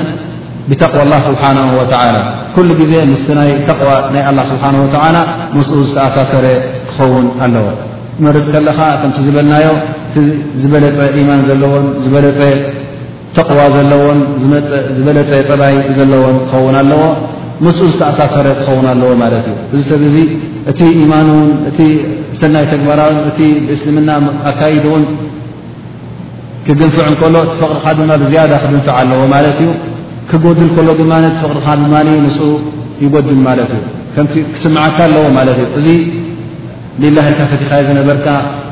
ብተቕዋ ላ ስብሓን ወተላ ኩሉ ግዜ ምስ ናይ ተቕዋ ናይ ኣላ ስብሓን ወተላ ምስኡ ዝተኣሳሰረ ክኸውን ኣለዎ ትመርፅ ከለኻ ከምቲ ዝበልናዮ እቲ ዝበለፀ ኢማን ዘለዎን ዝበለፀ ተቕዋ ዘለዎን ዝበለፀ ጠባይ ዘለዎን ክኸውን ኣለዎ ምስኡ ዝተኣሳሰረ ክኸውን ኣለዎ ማለት እዩ እዚ ሰብ እዚ እቲ ኢማን ውን እቲ ሰናይ ተግባራን እቲ ብእስልምና ኣካይድ ውን ክግንፍዕ እንከሎ እቲ ፍቕርካ ድማ ብዝያዳ ክድንፍዕ ኣለዎ ማለት እዩ ክጎድል ከሎ ድማ እቲ ፍቕርካ ድማ ንስኡ ይጎድል ማለት እዩ ከምቲ ክስምዓካ ኣለዎ ማለት እዩ እዚ ሊላሂ ኢልካ ፈቲኻዮ ዝነበርካ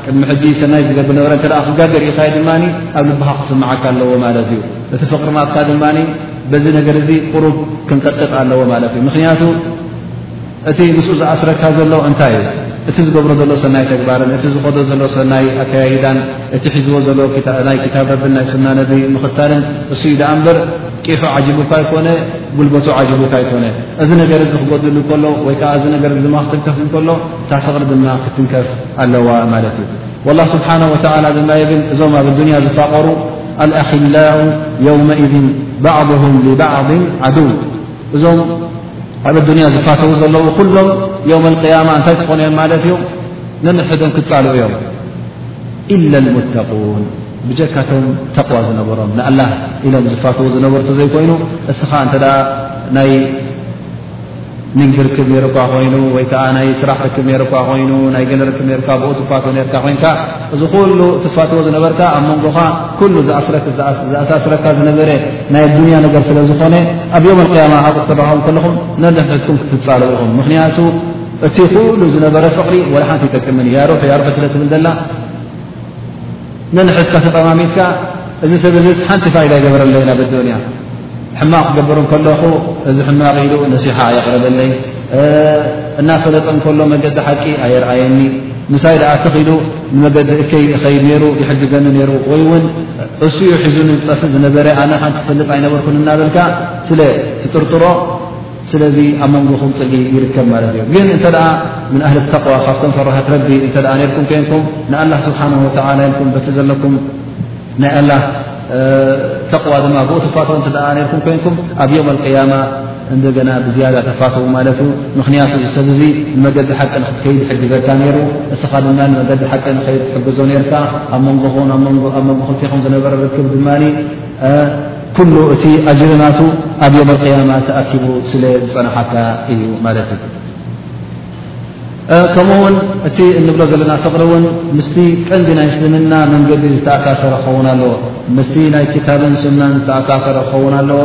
ቅድሚ ሕጂ ሰናይ ዝገብር ነበረ እንተ ክጋገ ርኢኻዮ ድማ ኣብ ልብኻ ክስምዓካ ኣለዎ ማለት እዩ እቲ ፍቕሪ ናትካ ድማ በዚ ነገር እዚ ቅሩብ ክንቀጥጥ ኣለዎ ማለት እዩ ምኽንያቱ እቲ ምስኡ ዝኣስረካ ዘሎ እንታይ እዩ እቲ ዝገብሮ ዘሎ ሰናይ ተግባርን እቲ ዝኸዶ ዘሎ ሰናይ ኣከያይዳን እቲ ሒዝዎ ዘሎ ናይ ክታብ ረብን ናይ ሱና ነቢ ምኽታልን እሱዩ ድኣ እምበር ቂሑ ዓጂቡካ ይኮነ ጉልበቱ ዓጂቡካ ይኮነ እዚ ነገር እዚ ክጎድሉ ከሎ ወይ ከዓ እዚ ነገር ድማ ክትንከፍ እንከሎ እታ ፍቕሪ ድማ ክትንከፍ ኣለዋ ማለት እዩ ወላ ስብሓን ወተላ ድማ የብል እዞም ኣብ ኣዱንያ ዝፋቐሩ ኣልኣኪላኡ የውመኢድን ባዕድም ሊባዕድ ዓድው እዞም ኣብ ኣዱንያ ዝፋተው ዘለዉ ኩሎም ዮም ኣልቅያማ እንታይ ክኾኑ እዮም ማለት እዩ ነንሕዶም ክፃልኡ እዮም ኢላ ልሙተቁን ብጀካ ቶም ተቕዋ ዝነበሮም ንኣላህ ኢሎም ዝፋትዎ ዝነበሩ ተዘይኮይኑ እስኻ እንተ ናይ ንግዲ ርክብ ነሩ እኳ ኮይኑ ወይ ከዓ ናይ ስራሕ ርክብ ነሩ እኳ ኮይኑ ናይ ገለ ርክብ ነካ ብኡ ትፋት ነርካ ኮይንካ እዚ ኩሉ ትፋትዎ ዝነበርካ ኣብ መንጎኻ ኩሉ ዝኣሳስረካ ዝነበረ ናይ ኣዱንያ ነገር ስለ ዝኾነ ኣብ ዮም ኣልቅያማ ኣብ ክረኸቡ ከለኹም ነንሕሕትኩም ክትፃለ ኢኹም ምክንያቱ እቲ ኩሉ ዝነበረ ፍቕሪ ወላ ሓንቲ ይጠቅምን እያ ሩሑ ያ ሩሑ ስለ ትብል ዘላ ነንሕድካ ተጠማሚትካ እዚ ሰብ እዚ ሓንቲ ፋይዳ ይገበረለይ ናብ ኣዶንያ ሕማቕ ክገብር ከለኹ እዚ ሕማቕ ኢሉ ነሲሓ ኣየቕረበለይ እናፈለጠ ከሎ መገዲ ሓቂ ኣየርኣየኒ ምሳይ ድኣ ተኺሉ ንመገዲ እከይ እኸይድ ነይሩ ይሕግዘኒ ነይሩ ወይ እውን እሱ ዩ ሒዙኒ ዝጠፍእ ዝነበረ ኣነ ሓንቲ ክፈልጥ ኣይነበርኩን እናበልካ ስለ ትጥርጥሮ ስለዚ ኣብ መንጎኹም ፅልኢ ይርከብ ማለት እዩ ግን እንተ ምን ኣህሊ ተቕዋ ካብቶም ፈራሃት ረቢ እተ ነርኩም ኮንኩም ንኣላ ስብሓን ወተላ ኢልኩም በቲ ዘለኩም ናይ ኣላ ተቕዋ ድማ ብኡ ትፋት እተ ነርኩም ኮንኩም ኣብ ዮም ኣልቅያማ እንደገና ብዝያዳ ተፋትዉ ማለት እዩ ምኽንያቱ ዝሰብ እዙ ንመገዲ ሓቂ ንክትከይድ ይሕግዘካ ነይሩ እስኻ ድማ ንመገዲ ሓቂ ንኸይድ ትሕግዞ ነርካ ኣብ መንጎኹን ኣብ መንጎ ክልቲኹም ዝነበረ ርክብ ድማ ኩሉ እቲ ኣጅሪ ናቱ ኣብ ዮም ቅያማ ተኣኪቡ ስለ ዝፀናሓካ እዩ ማለት እዩ ከምኡ ውን እቲ እንብሎ ዘለና ፍቕሪ እውን ምስቲ ቀንዲ ናይ እስልምና መንገዲ ዝተኣሳሰረ ክኸውን ኣለዎ ምስቲ ናይ ክታብን ሱናን ዝተኣሳሰረ ክኸውን ኣለዎ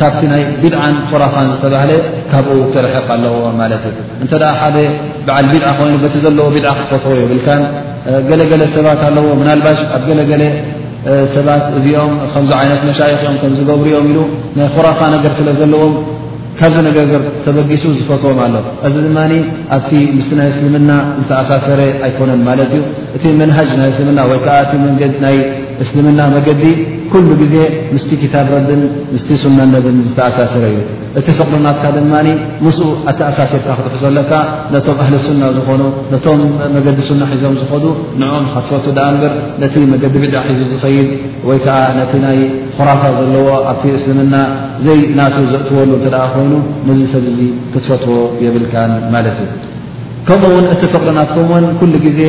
ካብቲ ናይ ቢድዓን ኹራፋን ዝተባህለ ካብኡ ክርሕቕ ኣለዎ ማለት እዩ እንተ ሓደ በዓል ቢድዓ ኮይኑ በቲ ዘለዎ ቢድዓ ክትፈትዎ የብልካን ገለገለ ሰባት ኣለዎ ምናልባሽ ኣብ ገለገለ ሰባት እዚኦም ከምዚ ዓይነት መሻይኽ እዮም ከም ዝገብሩ እዮም ኢሉ ናይ ኩራፋ ነገር ስለ ዘለዎም ካብዚ ነገር ተበጊሱ ዝፈትዎም ኣሎ እዚ ድማ ኣብቲ ምስ ናይ እስልምና ዝተኣሳሰረ ኣይኮነን ማለት እዩ እቲ መንሃጅ ናይ እስልምና ወይ ከዓ እቲ ናይ እስልምና መገዲ ኩሉ ግዜ ምስቲ ክታብ ረብን ምስቲ ሱናን ነብን ዝተኣሳሰረ እዩ እቲ ፍቕሪ ናትካ ድማ ምስኡ ኣተኣሳሲርካ ክትሕዞ ኣለካ ነቶም ኣህሊ ሱና ዝኾኑ ነቶም መገዲ ሱና ሒዞም ዝኸዱ ንኦም ኻትፈቱ ድኣ እምበር ነቲ መገዲ ቢድዓ ሒዙ ዝኸይድ ወይ ከዓ ነቲ ናይ ኹራፋ ዘለዎ ኣብቲ እስልምና ዘይ ናቱ ዘእትወሉ እተ ኮይኑ ነዚ ሰብ እዚ ክትፈትዎ የብልካን ማለት እዩ ከምኡ ውን እቲ ፍቕሪ ናትኩም ውን ኩሉ ግዜ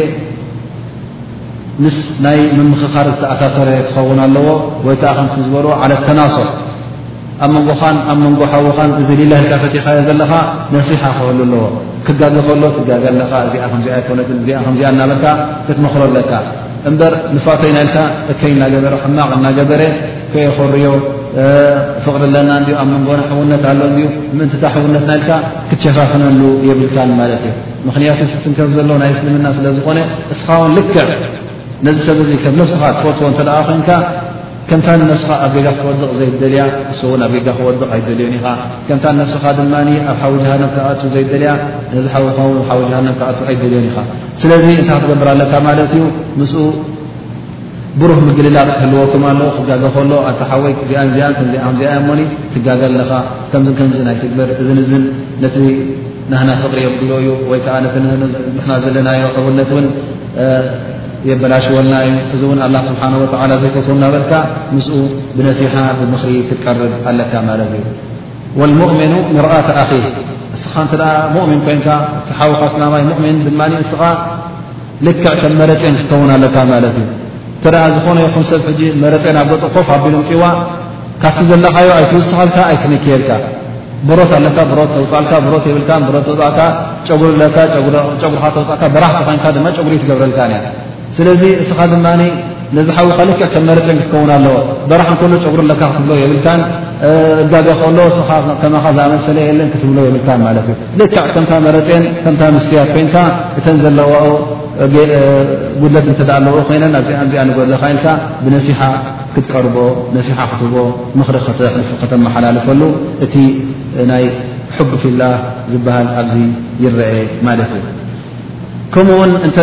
ምስ ናይ ምምኽኻር ዝተኣሳሰረ ክኸውን ኣለዎ ወይ ከዓ ከምቲ ዝበልዎ ዓለ ተናሶት ኣብ መንጎኻን ኣብ መንጎ ሓውኻን እዚ ሊላ ህልካ ፈቲኻዮ ዘለኻ ነሲሓ ክህሉ ኣለዎ ክጋገ ከሎ ትጋገ ኣለኻ እዚኣ ከምዚኣ ኣይኮነትን እዚኣ ከምዚኣ እናበልካ ክትመኽሮ ኣለካ እምበር ንፋቶይ ናልካ እከይ እናገበረ ሕማቕ እናገበረ ከየኸርዮ ፍቕሪ ኣለና እንዲ ኣብ መንጎና ሕውነት ኣሎ እንዲዩ ምእንቲታ ሕውነት ናልካ ክትሸፋፍነሉ የብልካን ማለት እዩ ምኽንያቱ ዝትንከፍ ዘሎ ናይ እስልምና ስለ ዝኾነ እስኻ ውን ልክዕ ነዚ ሰብ እዚ ከም ነፍስኻ ትፈትዎ እንተደኣ ኮንካ ከምታ ንነብስኻ ኣብ ጌጋ ክትወድቕ ዘይደልያ ንሱውን ኣብ ጌጋ ክወድቕ ኣይደልዮን ኢኻ ከምታ ንነብስኻ ድማ ኣብ ሓዊ ጀሃንም ክትኣቱ ዘይደልያ ነዚ ሓውኻ ውን ኣብ ሓዊ ጀሃንም ክትኣቱ ኣይደልዮን ኢኻ ስለዚ እንታይ ክትገብር ኣለካ ማለት እዩ ምስኡ ብሩህ ምግልላፅ ክህልወኩም ኣለዎ ክጋገ ከሎ ኣንታ ሓወይ እዚኣን እዚኣን ከምዚኣ ከምዚኣ እያ እሞኒ ትጋገ ኣለኻ ከምዝን ከምዝን ኣይትግበር እዝን እዝን ነቲ ናህና ፍቕሪ የብሎ እዩ ወይ ከዓ ነቲ ንሕና ዘለናዮ ዕውነት እውን የበላሽወልና እዩ እዚ እውን ኣላ ስብሓን ወላ ዘይፈትዎ እናበልካ ምስኡ ብነሲሓ ብምኽሪ ክትቀርብ ኣለካ ማለት እዩ ወልሙእምኑ ምርኣት ኣኺ እስኻ እንተ ሙእምን ኮይንካ እቲሓውካ ስላማይ ሙእምን ድማ እስኻ ልክዕ ከም መረጤን ክትከውን ኣለካ ማለት እዩ እንተ ዝኾነ ይኹም ሰብ ሕጂ መረጤን ኣብ ገፅ ኮፍ ኣቢሉ ምፅዋ ካብቲ ዘለኻዮ ኣይትውስኸልካ ኣይትንክየልካ ብሮት ኣለካ ብሮት ተውፅኣልካ ብሮት የብልካ ብሮት ተውፅእካ ጨጉሪ ኣለካ ጨጉርካ ተውፅእካ በራህቲ ኮይንካ ድማ ጨጉሪ ትገብረልካ እያ ስለዚ እስኻ ድማ ነዚ ሓዊ ካልክዕ ከም መርፅን ክትከውን ኣለዎ በራሕ እንከሎ ጨጉሪ ኣለካ ክትብሎ የብልካን እጋገ ከሎ እስኻ ከማኻ ዝኣመሰለ የለን ክትብሎ የብልካን ማለት እዩ ልክዕ ከምታ መረፅን ከምታ ምስትያት ኮይንካ እተን ዘለዎ ጉድለት እንተኣ ኣለዎ ኮይነን ኣብዚኣ ንጎድለካ ኢልካ ብነሲሓ ክትቀርቦ ነሲሓ ክትቦ ምኽሪ ከተመሓላልፈሉ እቲ ናይ ሕብ ፊላህ ዝበሃል ኣብዚ ይረአ ማለት እዩ ከምኡውን እንተ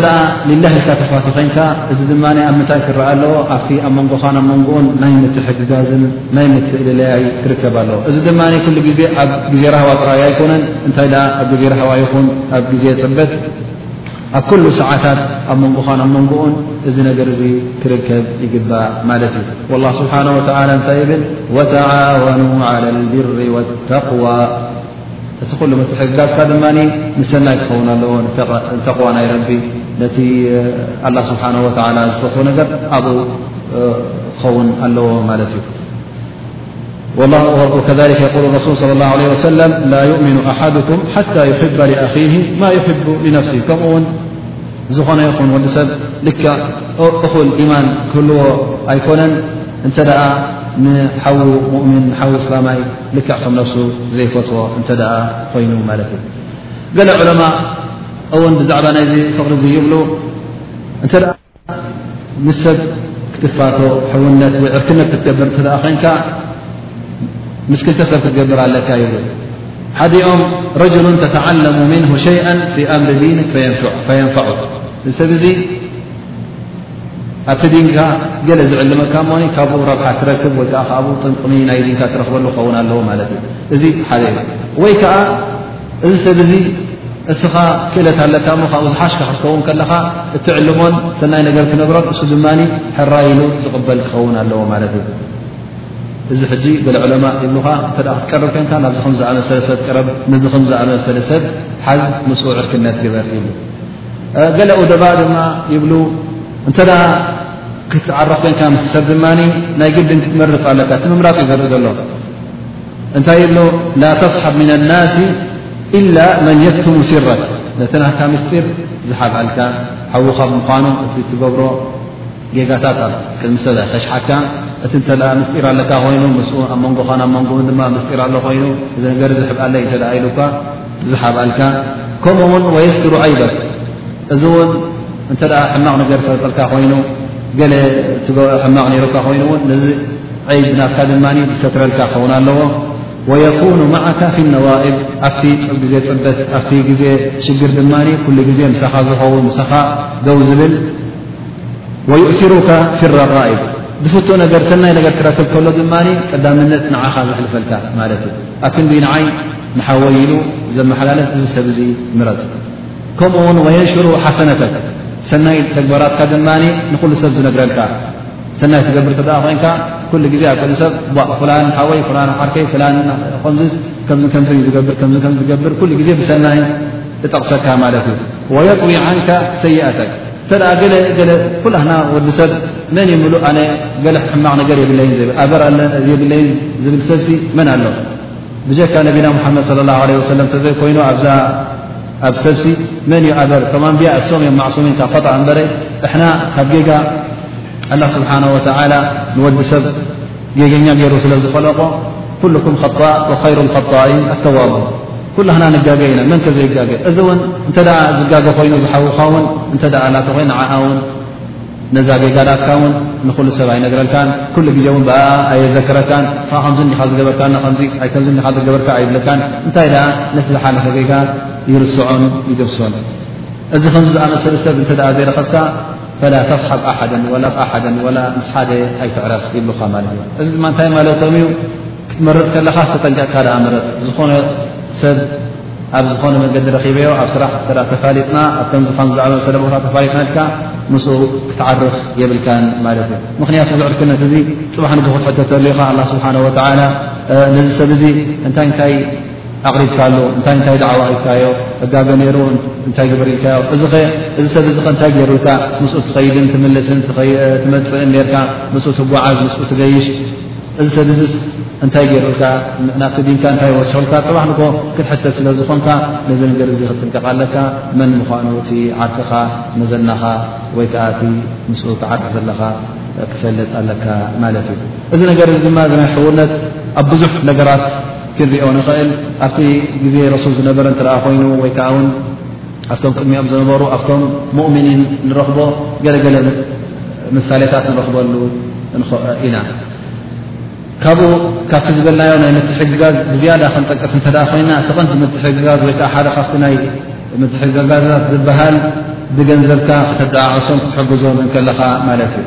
ሊላህ ኢልካ ተፋቱ ኮንካ እዚ ድማ ኣብ ምንታይ ክረኣ ኣለዎ ኣብቲ ኣብ መንጎኻን ኣብ መንጎኡን ናይ ምትሕግጋዝን ናይ ምትእልለያይ ክርከብ ኣለዎ እዚ ድማ ኩሉ ግዜ ኣብ ግዜ ራህዋ ጥራይ ኣይኮነን እንታይ ኣብ ግዜ ራህዋ ይኹን ኣብ ግዜ ፅበት ኣብ ኩሉ ሰዓታት ኣብ መንጎኻን ኣብ መንጎኡን እዚ ነገር እዚ ክርከብ ይግባእ ማለት እዩ። ኣላህ ስብሓነሁ ወተዓላ እንታይ ይብል? ወተዓወኑ ዓላ ልብሪ ወተቕዋ እቲ ኩሉ ምትሕግጋዝካ ድማ ምስ ሰናይ ክኸውን ኣለዎ። ንተቕዋ ናይ ረቢ ነቲ ኣላህ ስብሓነሁ ወተዓላ ዝፈትዎ ነገር ኣብኡ ክኸውን ኣለዎ ማለት እዩ። ወከሊከ የቁሉ ረሱል صለ ላه ለ ወሰለም ላ ዩእምኑ ኣሓድኩም ሓታ ይሕበ ኣኺ ማ ይሕቡ ንፍሲ ከምኡ ውን ዝኾነ ይኹን ወዲ ሰብ ልካ እኹል ኢማን ክህልዎ ኣይኮነን እንተ ደኣ ንሓዉ ሙእምን ንሓዉ እስላማይ ልክዕ ከም ነፍሱ ዘይፈትዎ እንተ ደኣ ኮይኑ ማለት እዩ ገለ ዑለማ እውን ብዛዕባ ናይዚ ፍቕሪ እዙ ይብሉ እተ ምስ ሰብ ክትፋቶ ሕውነት ወይ ዕርክነት ክትገብር እተ ኮንካ ምስ ክልተ ሰብ ክትገብር ኣለካ ይብ ሓዲኦም ረጅሉ ተተዓለሙ ምንሁ ሸይአ ፊ ኣምሪ ዲን ፈየንፋዑ እዚ ሰብ እዙ ኣብቲ ዲንካ ገለ ዝዕልመካ ሞኒ ካብኡ ረብሓ ትረክብ ወይ ከዓ ካብኡ ጥንቅሚ ናይ ዲንካ ትረክበሉ ክኸውን ኣለዎ ማለት እዩ እዚ ሓደ እዩ ወይ ከዓ እዚ ሰብ እዚ እስኻ ክእለት ኣለካ እሞ ካብኡ ዝሓሽካ ክትከውን ከለኻ እትዕልሞን ሰናይ ነገር ክነግሮን እሱ ድማ ሕራይ ኢሉ ዝቕበል ክኸውን ኣለዎ ማለት እዩ እዚ ሕጂ ገለ ዕለማ ይብሉኻ እተ ክትቀርብ ኮንካ ናብዚ ከም ዝኣመሰለ ሰብ ቅረብ ነዚ ከም ዝኣመሰለ ሰብ ሓዝ ምስኡ ዕርክነት ግበር ይብሉ ገለ ኡደባ ድማ ይብሉ እንተ ክትዓረፍ ኮንካ ምስ ሰብ ድማ ናይ ግድን ክትመርፅ ኣለካ እቲ ምምራፅ እዩ ዘርኢ ዘሎ እንታይ እሎ ላ ተስሓብ ምና ናሲ ኢላ መን የክትሙ ሲረክ ነቲ ናካ ምስጢር ዝሓብኣልካ ሓዉካ ምዃኑ እቲ ትገብሮ ጌጋታት ኣብ ቅድሚ ሰብ ኣይከሽሓካ እቲ እተ ምስጢር ኣለካ ኮይኑ ምስ ኣብ መንጎኻን ኣብ መንጎን ድማ ምስጢር ኣሎ ኮይኑ እዚ ነገር ዝሕብኣለይ እተ ኢሉካ ዝሓብኣልካ ከምኡ ውን ወየስትሩ ዓይበክ እዚ እውን እንተ ሕማቕ ነገር ፈጠልካ ኮይኑ ገለ ሕማቕ ነይሩካ ኮይኑ ውን ነዚ ዓይብ ናትካ ድማ ዝሰትረልካ ክኸውን ኣለዎ ወየኩኑ ማዓካ ፊ ነዋኢብ ኣብቲ ግዜ ፅበት ኣብቲ ግዜ ሽግር ድማ ኩሉ ግዜ ምሳኻ ዝኸውን ምሳኻ ደው ዝብል ወዩእትሩካ ፊ ረቃኢብ ዝፍቶ ነገር ሰናይ ነገር ክረክብ ከሎ ድማ ቀዳምነት ንዓኻ ዘሕልፈልካ ማለት እዩ ኣክንዲ ንዓይ ንሓወይ ኢሉ ዘመሓላለፍ እዚ ሰብ እዚ ምረፅ ከምኡ ውን ወየንሽሩ ሓሰነተክ ሰናይ ተግባራትካ ድማ ንኩሉ ሰብ ዝነግረልካ ሰናይ ትገብር ተ ኮይንካ ኩሉ ግዜ ኣብ ቅዲ ሰብ ፍላን ሓወይ ፍላን ዓርከይ ፍላን ከምዝ ከምዝ ከምዝ ዩ ዝገብር ከምዝ ከምዝ ዝገብር ኩሉ ግዜ ብሰናይ እጠቕሰካ ማለት እዩ ወየጥዊ ዓንካ ሰይኣተክ እተ ገለ ገለ ኩላህና ወዲ ሰብ መን ዩ ምሉእ ኣነ ገለ ሕማቕ ነገር የብለይን ብ ኣበር የብለይን ዝብል ሰብሲ መን ኣሎ ብጀካ ነቢና ሙሓመድ ለ ላ ለ ወሰለም እተዘይኮይኑ ኣብዛ ኣብ ሰብሲ መን ዩ ኣበር ቶም ኣንብያ እሶም እዮም ማዕሱሚን ካብ ኸጣ እምበረ እሕና ካብ ጌጋ ኣላ ስብሓን ወተላ ንወዲ ሰብ ጌገኛ ገይሩ ስለ ዝኸለቆ ኩሉኩም ኸጣእ ወኸይሩ ኸጣኢን ኣተዋቡን ኩላህና ንጋገ ኢና መን ከዘይጋገ እዚ እውን እንተ ዝጋገ ኮይኑ ዝሓውካ ውን እንተ ላተ ኮይ ንዓኣ ውን ነዛ ጌጋዳትካ ውን ንኩሉ ሰብ ኣይነግረልካን ኩሉ ግዜ ውን ብኣ ኣየዘክረካን ስ ከምዚ እንዲኻ ዝገበርካ ከምዚ እንዲኻ ዝገበርካ ኣይብለካን እንታይ ደኣ ነቲ ዝሓለፈ ጌጋ ይርስዖን ይገብሶን እዚ ከምዚ ዝኣመሰለ ሰብ እንተ ዘይረኸብካ ፈላ ተስሓብ ኣሓደ ወላ ኣሓደ ወላ ምስ ሓደ ኣይትዕረፍ ይብልካ ማለት እዩ እዚ ድማ እንታይ ማለቶም እዩ ክትመርፅ ከለኻ ዝተጠንቀቕካ ዳኣ ምረፅ ዝኾነ ሰብ ኣብ ዝኾነ መንገዲ ረኺበዮ ኣብ ስራሕ ተ ተፋሊጥና ኣብ ከምዚ ከምዚ ዝኣመሰለ ቦታ ተፋሊጥና ኢልካ ምስ ክትዓርፍ የብልካን ማለት እዩ ምክንያቱ ዝዕርክነት እዚ ፅባሕ ንጎ ክትሕተተሉ ኢኻ ኣላ ስብሓን ወተላ ነዚ ሰብ እዚ እንታይ እንታይ ኣቕሪብካ ኣሎ እንታይ እንታይ ዳዕዋ ኣሪብካዮ እጋገ ነይሩ እንታይ ግበር ኢልካዮ እዚ ኸ እዚ ሰብ እዚ ኸ እንታይ ገይሩ ኢልካ ምስ ትኸይድን ትምልስን ትመፅእን ርካ ምስ ትጓዓዝ ምስ ትገይሽ እዚ ሰብ እዚስ እንታይ ገይሩ ኢልካ ናብቲ ዲንካ እንታይ ወስሑልካ ፅባሕ ንክ ክትሕተት ስለ ዝኾንካ ነዚ ነገር እዚ ክትጥንቀቕ ኣለካ መን ምዃኑ እቲ ዓርክኻ መዘናኻ ወይ ከዓ እቲ ምስ ትዓርክ ዘለኻ ክሰልጥ ኣለካ ማለት እዩ እዚ ነገር እዚ ድማ ናይ ሕውነት ኣብ ብዙሕ ነገራት ክንሪኦ ንኽእል ኣብቲ ግዜ ረሱል ዝነበረ እተ ኮይኑ ወይ ከዓ ውን ኣብቶም ቅድሚኦም ዝነበሩ ኣብቶም ሙእምኒን ንረኽቦ ገለገለ ምሳሌታት ንረኽበሉ ኢና ካብኡ ካብቲ ዝበልናዮ ናይ ምትሕግጋዝ ብዝያዳ ክንጠቅስ እተ ኮይና እቲ ቐንዲ ምትሕግጋዝ ወይዓ ሓደ ካብቲ ናይ ምትሕግጋዛት ዝበሃል ብገንዘብካ ክተደዓዕሶም ክትሕግዞም እንከለኻ ማለት እዩ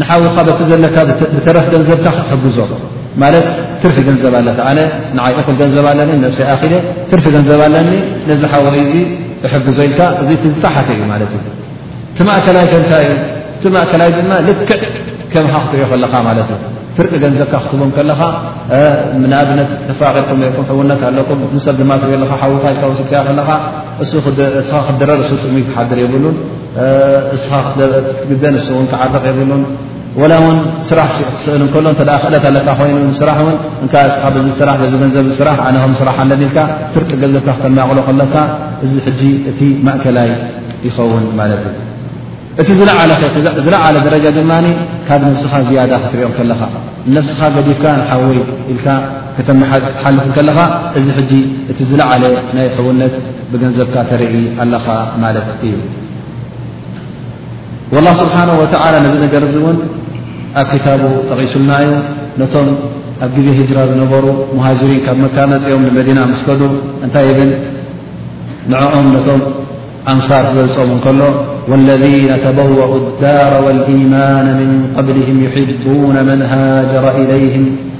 ንሓውኻ በቲ ዘለካ ብተረፍ ገንዘብካ ክትሕግዞ ማለት ትርፊ ገንዘብ ኣለ ኣነ ንዓይ እኹል ገንዘብ ኣለኒ ነብሰይ ኣኺለ ትርፊ ገንዘብ ኣለኒ ነዚ ሓወይ እዚ እሕግዞ ኢልካ እዚ ዝጠሓተ እዩ ማለት እዩ እቲ ማእከላይ ከንታይ እዩ እቲ ማእከላይ ድማ ልክዕ ከምካ ክትሪኦ ከለኻ ማለት እዩ ፍርቂ ገንዘብካ ክትቦም ከለኻ ንኣብነት ተፋቂርኩም ርኩም ሕውነት ኣለኩም ንሰብ ድማ ትሪኦ ኣለካ ሓውካ ኢልካ ወስድካዮ ከለኻ እሱ ክድረር እሱ ጥሙይ ክሓድር የብሉን እስኻ ክትግደ ንሱ እውን ክዓርቕ የብሉን ወላ እውን ስራሕ ክስእል እከሎ እተ ክእለት ኣለካ ኮይኑ ስራሕ እውን እን እስኻ በዚ ስራሕ በዚ ገንዘብ ስራሕ ኣነ ከም ስራሕ ኣለኒ ኢልካ ፍርቂ ገንዘብካ ክተማቕሎ ከለካ እዚ ሕጂ እቲ ማእከላይ ይኸውን ማለት እዩ እቲ ዝለዓለ ደረጃ ድማ ካብ ነብስኻ ዝያዳ ክትሪኦ ከለኻ ንነብስኻ ገዲፍካ ንሓወይ ኢልካ ከተመሓልፍ ከለኻ እዚ ሕጂ እቲ ዝለዓለ ናይ ሕውነት ብገንዘብካ ተርኢ ኣለኻ ማለት እዩ ላ ስብሓን ወተላ ነዚ ነገር እዚ እውን ኣብ ክታቡ ጠቒሱልና እዩ ነቶም ኣብ ግዜ ህጅራ ዝነበሩ ሙሃጅሪን ካብ መካ መፅኦም ንመዲና ምስ ከዱ እንታይ ይብል ንዕኦም ነቶም ኣንሳር ዝበልፆም እንከሎ ወለذነ ተበወኡ ዳር ወልኢማን ምን ቐብልህም ይሕቡነ መን ሃጀረ ኢለይህም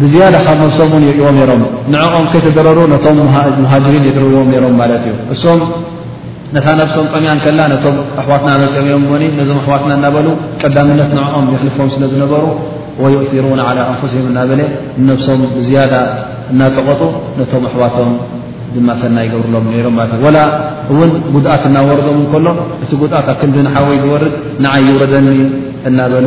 ብዝያዳ ካብ ነብሶም ውን ይሪእዎም ነይሮም ንዕኦም ከይተደረሩ ነቶም ሙሃጅሪን የድርብዎም ነይሮም ማለት እዩ እሶም ነታ ነብሶም ጠምያ ከላ ነቶም ኣሕዋትና መፅኦም እዮም ሞኒ ነዞም ኣሕዋትና እናበሉ ቀዳምነት ንዕኦም የሕልፎም ስለ ዝነበሩ ወዩእሩን ዓላ ኣንፍሲም እናበለ ንነብሶም ብዝያዳ እናፀቐጡ ነቶም ኣሕዋቶም ድማ ሰና ይገብርሎም ነይሮም ማለት እዩ ወላ እውን ጉድኣት እናወረዶም እንከሎ እቲ ጉድኣት ኣብ ክንዲ ንሓወይ ዝወርድ ንዓይ ይውረደኒ እናበሉ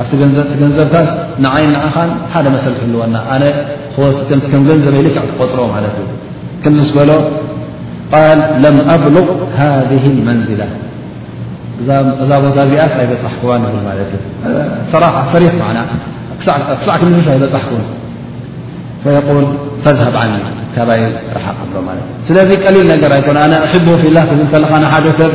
ኣብቲ ገንዘብካስ ንዓይን ንዓኻን ሓደ መሰል ክህልወና ኣነ ክወስ ከምቲ ከም ገንዘበይ ልክዕ ክቆፅሮ ማለት እዩ ከምዚስ በሎ ቃል ለም ኣብሉቕ ሃذ መንዝላ እዛ ቦታ እዚኣስ ኣይበፃሕክዋ ንብል ማለት እዩ ሰራሕ ሰሪት ማዕና ክሳዕ ክንዝስ ኣይበፃሕኩን ፈየቁል ፈዝሃብ ዓኒ ካባይ ረሓቕ ብሎ ማለት እዩ ስለዚ ቀሊል ነገር ኣይኮነ ኣነ ሕቦ ፊላ ክብል ከለኻ ንሓደ ሰብ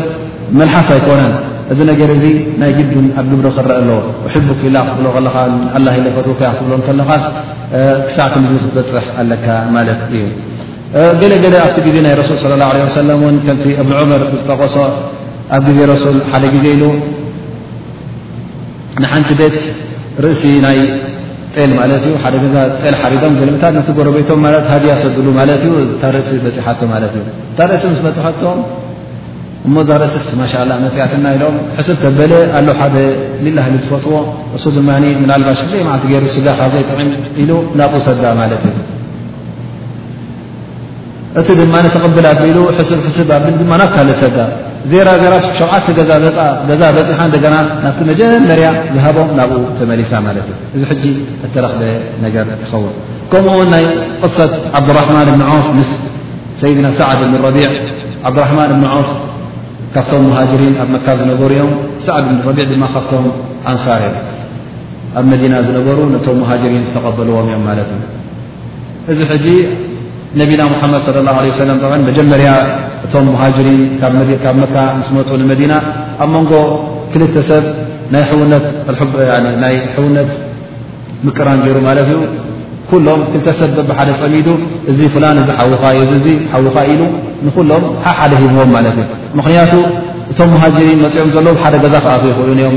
መልሓስ ኣይኮነን እዚ ነገር እዚ ናይ ግድን ኣብ ግብሪ ክረአ ኣለዎ ሕቡ ፊላ ክትብሎ ከለኻ ኣላ ኢለፈትከ ክትብሎ ከለኻስ ክሳዕ ክምዚ ክትበፅሕ ኣለካ ማለት እዩ ገለገለ ኣብቲ ግዜ ናይ ረሱል ስለ ላ ለ ሰለም እውን ከምቲ እብን ዑመር ዝጠቀሶ ኣብ ግዜ ረሱል ሓደ ግዜ ኢሉ ንሓንቲ ቤት ርእሲ ናይ ጤል ማለት እዩ ሓደ ገዛ ጤል ሓሪዶም ገለምታት ነቲ ጎረቤቶም ማለት ሃድያ ሰድሉ ማለት እዩ እታ ርእሲ በፂሓቶ ማለት እዩ እታ ርእሲ ምስ በፅሐቶም እሞ እዛ ርእስስ ማሻላ መፅያትና ኢሎም ሕስብ ተበለ ኣሎ ሓደ ሊላህ ልትፈትዎ እሱ ድማ ምናልባሽ ብዘይ ማዓልቲ ገይሩ ስጋካ ዘይጥዕም ኢሉ ናብኡ ሰዳ ማለት እዩ እቲ ድማ ተቕብል ኣቢሉ ሕስብ ሕስብ ኣቢሉ ድማ ናብ ካልእ ሰጋ ዜራ ዜራ ሸውዓተ ገዛ ገዛ በፂሓ እንደገና ናብቲ መጀመርያ ዝሃቦም ናብኡ ተመሊሳ ማለት እዩ እዚ ሕጂ እተረኽበ ነገር ይኸውን ከምኡ ውን ናይ ቅሰት ዓብዱራሕማን እብኒ ዖፍ ምስ ሰይድና ሳዕድ እብኒ ረቢዕ ዓብዱራሕማን እብኒ ዖፍ ካብቶም ሙሃጅሪን ኣብ መካ ዝነበሩ እዮም ሳዕድ እብኒ ረቢዕ ድማ ካብቶም ኣንሳር እዮም ኣብ መዲና ዝነበሩ ነቶም ሙሃጅሪን ዝተቐበልዎም እዮም ማለት እዩ እዚ ሕጂ ነቢና ሙሓመድ صለ ላه ለ ሰለም ብ መጀመርያ እቶም ሙሃጅሪን ካብ መካ ምስ መፁ ንመዲና ኣብ መንጎ ክልተ ሰብ ናይ ሕውነት ምቅራን ገይሩ ማለት እዩ ኩሎም ክልተ ሰብ ብብሓደ ፀሚዱ እዚ ፍላን እዚ ሓውኻ ዩ እዚ እዚ ሓውኻ ኢሉ ንኩሎም ሓሓደ ሂብዎም ማለት እዩ ምክንያቱ እቶም ሙሃጅሪን መፅኦም ዘለዉ ሓደ ገዛ ክኣት ይኽእሉን እዮም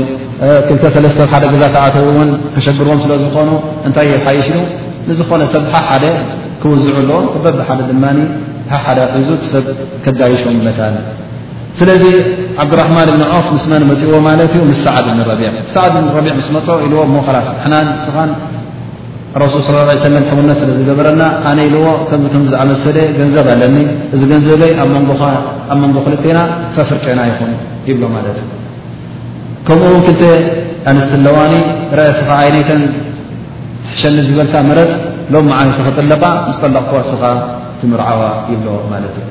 ክልተ ሰለስተ ሓደ ገዛ ክኣተው እውን ከሸግርዎም ስለ ዝኾኑ እንታይ ይሓይሽ ኢሉ ንዝኾነ ሰብ ሓሓደ ክውዝዑ ኣለዎም በብሓደ ድማ ሓሓደ ኣሒዙ እቲ ሰብ ከጋይሾም መታን ስለዚ ዓብዱራሕማን እብኒ ዖፍ ምስ መን መፅእዎ ማለት እዩ ምስ ሳዕድ እብኒ ረቢዕ ሳዕድ እብኒ ረቢዕ ምስ መፅ ኢልዎ እሞ ኸላስ ንሕናን ስኻን ረሱል ስ ለ ሰለም ሕውነት ስለ ዝገበረና ኣነ ኢልዎ ከምዚ ከምዚ ዝኣመሰለ ገንዘብ ኣለኒ እዚ ገንዘበይ ኣብ መንጎ ክልቴና ፈፍርቄና ይኹን ይብሎ ማለት እዩ ከምኡ ውን ክልተ ኣንስቲ ኣለዋኒ ረእስኻ ኣይነይተን ትሕሸኒ ዝበልካ ምረጽ ሎም መዓልቲ ክጥለቃ ምስ ጠለቕክዋ እስኻ ትምርዓዋ ይብሎ ማለት እዩ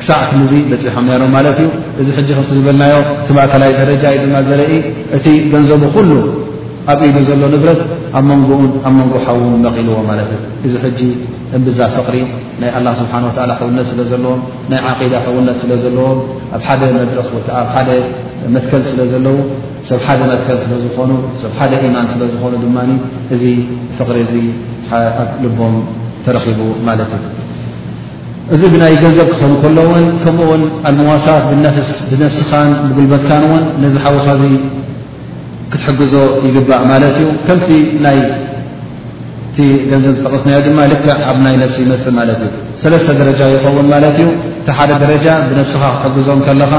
ክሳዕ ክምዚ በፂሖም ነሮም ማለት እዩ እዚ ሕጂ ከምቲ ዝበልናዮ እቲ ማእከላይ ደረጃ እዩ ድማ ዘርኢ እቲ ገንዘቡ ኩሉ ኣብ ኢዱ ዘሎ ንብረት ኣብ መንጎኡን ኣብ መንጎ ሓውን መቒልዎ ማለት እዩ እዚ ሕጂ እምብዛ ፍቕሪ ናይ ኣላ ስብሓን ወላ ሕውነት ስለ ዘለዎም ናይ ዓቂዳ ሕውነት ስለ ዘለዎም ኣብ ሓደ መድረኽ ወይከዓ ኣብ ሓደ መትከል ስለ ዘለዉ ሰብ ሓደ መትከል ስለ ዝኾኑ፣ ሰብ ሓደ ኢማን ስለ ዝኾኑ ድማ እዚ ፍቕሪ እዚ ኣብ ልቦም ተረኺቡ ማለት እዩ። እዚ ብናይ ገንዘብ ክኸኑ ከሎ ውን ከምኡ ውን ኣልመዋሳት ብነፍስ ብነፍስኻን ብጉልበትካን ውን ነዚ ሓውኻ እዚ ክትሕግዞ ይግባእ ማለት እዩ። ከምቲ ናይ እቲ ገንዘብ ዝጠቐስናዮ ድማ ልክዕ ኣብ ናይ ነፍሲ ይመፅእ ማለት እዩ። ሰለስተ ደረጃ ይኸውን ማለት እዩ። እቲ ሓደ ደረጃ ብነፍስኻ ክትሕግዞም ከለኻ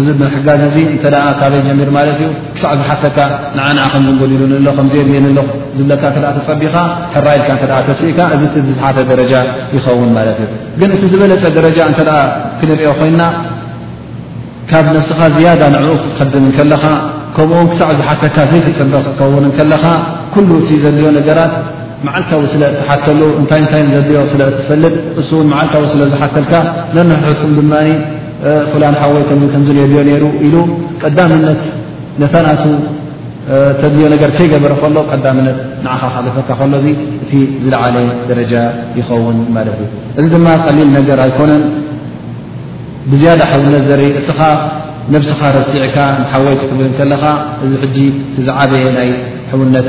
እዚ ምሕጋዝ እዚ እንተ ካበይ ጀሚር ማለት እዩ ክሳዕ ዝሓተካ ንዓ ንዓ ከም ዝንጎዲሉኒ ኣሎ ከም ዘየድልየኒ ኣሎ ዝብለካ እተ ተፀቢኻ ሕራ ኢልካ እተ ተስእካ እዚ ዝሓተ ደረጃ ይኸውን ማለት እዩ ግን እቲ ዝበለፀ ደረጃ እንተ ክንሪኦ ኮይና ካብ ነብስኻ ዝያዳ ንዕኡ ክትኸድም ከለኻ ከምኡውን ክሳዕ ዝሓተካ ዘይትፅበ ክትከውን ከለኻ ኩሉ እቲ ዘድልዮ ነገራት መዓልታዊ ስለ እትሓተሉ እንታይ እንታይ ዘድልዮ ስለ እትፈልጥ እሱ እውን መዓልታዊ ስለ ዝሓተልካ ነንሕሕትኩም ድማ ፍላን ሓወይ ከ ከምዚ የድልዮ ነይሩ ኢሉ ቀዳምነት ነታ ናቱ ተድልዮ ነገር ከይገበረ ከሎ ቀዳምነት ንዓኻ ካለፈካ ከሎ እዚ እቲ ዝለዓለ ደረጃ ይኸውን ማለት እዩ እዚ ድማ ቀሊል ነገር ኣይኮነን ብዝያዳ ሓውነት ዘር እስኻ ነብስኻ ረሲዕካ ንሓወይ ክትብል ከለኻ እዚ ሕጂ እቲ ዝዓበየ ናይ ሕውነት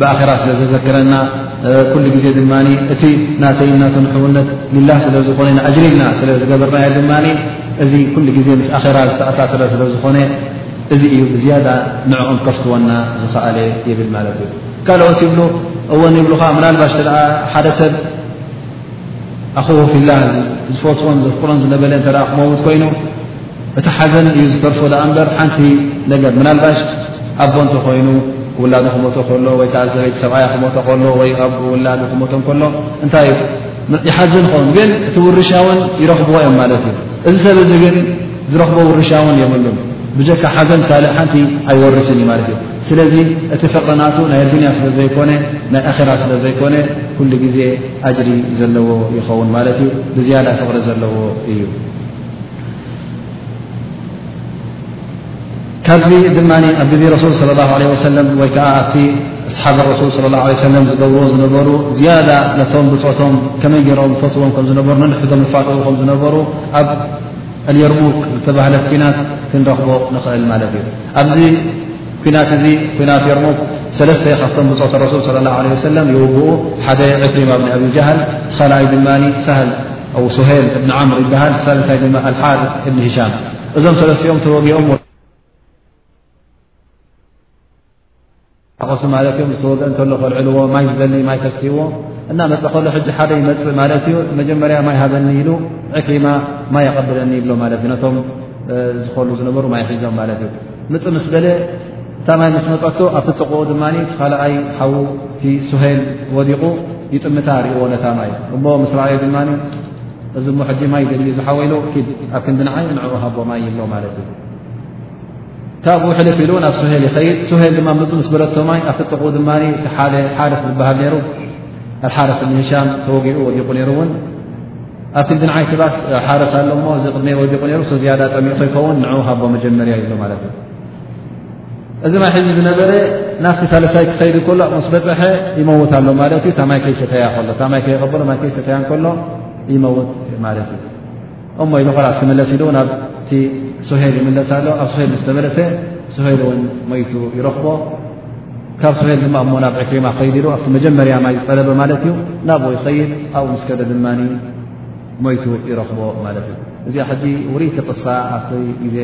ብኣራ ስለ ዘዘክረና ኩሉ ግዜ ድማ እቲ ናተይ ናትን ሕውነት ሊላ ስለ ዝኾነ ንኣጅሪልና ስለ ዝገበርናዮ ድማ እዚ ኩሉ ግዜ ምስ ኣራ ዝተኣሳሰረ ስለ ዝኾነ እዚ እዩ ብዝያዳ ንዕኦም ከፍትወና ዝኸኣለ ይብል ማለት እዩ ካልኦት ይብሉ እወን ይብሉኻ ምናልባሽ ሓደ ሰብ ኣኹ ፊላህ ዝፈትዎን ዘፍቅሮን ዝነበለ እተ ክመውት ኮይኑ እቲ ሓዘን እዩ ዝተርፎ ኣ እምበር ሓንቲ ነገር ምናልባሽ ኣቦ እንተ ኮይኑ ውላዱ ክመቶ ከሎ ወይ ከዓ ዘበይቲ ሰብኣያ ክመቶ ከሎ ወይ ኣ ውላዱ ክመቶ ከሎ እንታይ እዩ ይሓዝን ኸውን ግን እቲ ውርሻ እውን ይረኽብዎ እዮም ማለት እዩ እዚ ሰብ እዚ ግን ዝረኽቦ ውርሻ እውን የብሉን ብጀካ ሓዘን ካልእ ሓንቲ ኣይወርስን እዩ ማለት እዩ ስለዚ እቲ ፍቕርናቱ ናይ ኣዱንያ ስለ ዘይኮነ ናይ ኣራ ስለ ዘይኮነ ኩሉ ግዜ ኣጅሪ ዘለዎ ይኸውን ማለት እዩ ብዝያዳ ፍቕሪ ዘለዎ እዩ ካብዚ ድማ ኣብ ግዜ ረሱል صለ ላه ለ ወሰለም ወይ ከዓ ኣብቲ ኣስሓብ ረሱል صለ ላه ለ ሰለም ዝገብርዎ ዝነበሩ ዝያዳ ነቶም ብፆቶም ከመይ ገይሮም ፈትዎም ከም ዝነበሩ ንንሕቶም ይፋጠኡ ከም ዝነበሩ ኣብ ኣልየርሙክ ዝተባህለት ኩናት ክንረኽቦ ንኽእል ማለት እዩ ኩናት እዚ ኩናት የርሙክ ሰለስተ ካብቶም ብፆተ ረሱል صለ ላه ለ ወሰለም ይውግኡ ሓደ ዕክሪማ ብኒ ኣብ ጃሃል እቲ ካልኣይ ድማ ሳህል ኣ ሱሀል እብኒ ዓምር ይበሃል እቲ ሳለሳይ ድማ ኣልሓር እብኒ ሂሻም እዞም ሰለስተኦም ተወጊኦም ሓቆሱ ማለት እዮም ዝተወገ እንተሎ ከልዕልዎ ማይ ዝደሊ ማይ ከስኪዎ እና መፀ ከሎ ሕጂ ሓደ ይመፅእ ማለት እዩ እቲ መጀመርያ ማይ ሃበኒ ኢሉ ዕክሪማ ማይ ኣቐብለኒ ይብሎ ማለት እዩ ነቶም ዝኸሉ ዝነበሩ ማይ ሒዞም ማለት እዩ ምጥ ምስ በለ እታ ማይ ምስ መፀቶ ኣብቲ ጥቕኡ ድማ እቲ ካልኣይ ሓዉ እቲ ሱሀይል ወዲቑ ይጥምታ ርእዎ ነታ ማይ እሞ ምስ ረኣዩ ድማ እዚ ሞ ሕጂ ማይ ደልዩ ዝሓወኢሉ ኣብ ክንዲ ንዓይ ንዕኡ ሃቦ ማይ ይብሎ ማለት እዩ ካብኡ ሕልፍ ኢሉ ናብ ሱሀይል ይኸይድ ሱሀይል ድማ ምፅ ምስ በለቶ ማይ ኣብቲ ጥቕኡ ድማ እቲ ሓደ ሓርስ ዝበሃል ነይሩ ኣልሓርስ ንህሻም ተወጊኡ ወዲቑ ነይሩ እውን ኣብቲ ግንዓይ ትባስ ሓረስ ኣሎ እሞ እዚ ቅድመ ወዲቑ ነሩ ቶ ዝያዳ ጠሚዑቶ ይከውን ንዑ ሃቦ መጀመርያ ይብሎ ማለት እዩ እዚ ማይ ሕዚ ዝነበረ ናፍቲ ሳለሳይ ክኸይድ ከሎ ምስ በፀሐ ይመውት ኣሎ ማለት እዩ እታ ማይ ከይሰተያ ከሎ እታ ማይ ከይቐበሎ ማይ ከይሰተያ ከሎ ይመውት ማለት እዩ እሞ ኢሉ ኸላ ክመለስ ኢሉ ውን ኣብቲ ሶሄል ይምለስ ኣሎ ኣብ ሶሄል ዝተመለሰ ሶሄል እውን መይቱ ይረኽቦ ካብ ሱሄል ድማ እሞ ናብ ዕክሪማ ከይድ ኢሉ ኣብቲ መጀመርያ ማይ ዝጠለበ ማለት እዩ ናብኡ ይኸይድ ኣብኡ ምስ ከደ ድማ ሞይቱ ይረኽቦ ማለት እዩ እዚኣ ሕጂ ውሪይቲ ቅሳ ኣብቲ ግዜ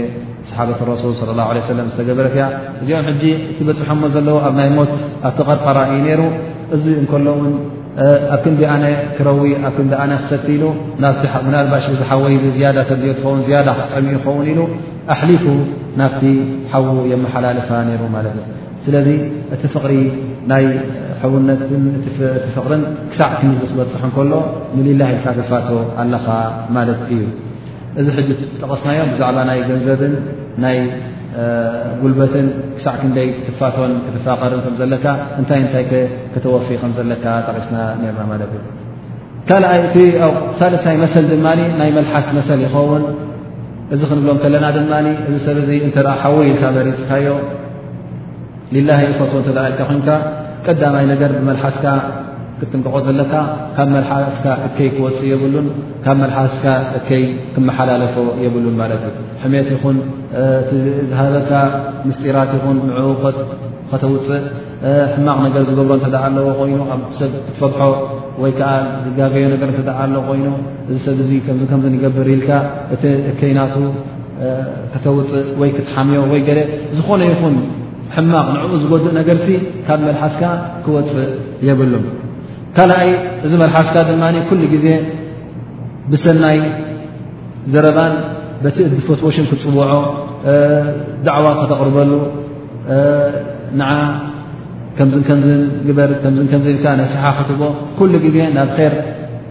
ሰሓበት ረሱል ለ ላ ለ ሰለም ዝተገበረት እያ እዚኦም ሕጂ እቲ በፅሖሞ ዘለዎ ኣብ ናይ ሞት ኣብቲ ቐርቐራ እዩ ነይሩ እዚ እንከሎ ውን ኣብ ክንዲ ኣነ ክረዊ ኣብ ክንዲ ኣነ ክሰቲ ኢሉ ናብቲ ምናልባሽ ዝሓወይ ዝያዳ ተድዮ ትኸውን ዝያዳ ክጥዕሚ ይኸውን ኢሉ ኣሕሊፉ ናብቲ ሓዉ የመሓላልፋ ነይሩ ማለት እዩ። ስለዚ እቲ ፍቕሪ ናይ ሕውነትን እቲ ፍቕርን ክሳዕ ክንዚ ክበፅሕ እንከሎ ንሊላህ ኢልካ ትፋቶ ኣለኻ ማለት እዩ። እዚ ሕጂ ጠቐስናዮ ብዛዕባ ናይ ገንዘብን ናይ ጉልበትን ክሳዕ ክንደይ ክትፋቶን ክትፋቐርን ከም ዘለካ እንታይ እንታይ ከ ከተወፊ ከም ዘለካ ጠቒስና ነርና ማለት እዩ። ካልኣይ እቲ ሳልሳይ መሰል ድማ ናይ መልሓስ መሰል ይኸውን። እዚ ክንብሎ ከለና ድማ እዚ ሰብ እዚ እተ ሓወይ ኢልካ መሪፅካዮ ሊላ ይፈት እተ ኢልካ ኮንካ ቀዳማይ ነገር ብመልሓስካ ክጥንቀቆ ዘለካ ካብ መልሓስካ እከይ ክወፅ የብሉን ካብ መልሓስካ እከይ ክመሓላለፎ የብሉን ማለት እዩ ሕሜት ይኹን ዝሃበካ ምስጢራት ይኹን ምዕውቀት ከተውፅእ ሕማቕ ነገር ዝገብሮ እተ ኣለዎ ኮይኑ ኣብ ሰብ ክትፈትሖ ወይ ከዓ ዝጋገዮ ነገር እተ ኣሎ ኮይኑ እዚ ሰብ ዚ ከምዚ ከምዚ ንገብር ኢልካ እቲ እከይናቱ ከተውፅእ ወይ ክትሓምዮ ወይ ገለ ዝኾነ ይኹን ሕማቕ ንዕኡ ዝጎድእ ነገርሲ ካብ መልሓስካ ክወፅእ የብሉም ካልኣይ እዚ መልሓስካ ድማ ኩሉ ግዜ ብሰናይ ዘረባን በቲ እድፈትዎሽን ክትፅውዖ ዳዕዋ ከተቕርበሉ ንዓ ከምዝን ከምዝን ግበር ከምዝን ከምዝ ኢልካ ነስሓ ክትቦ ኩሉ ግዜ ናብ ር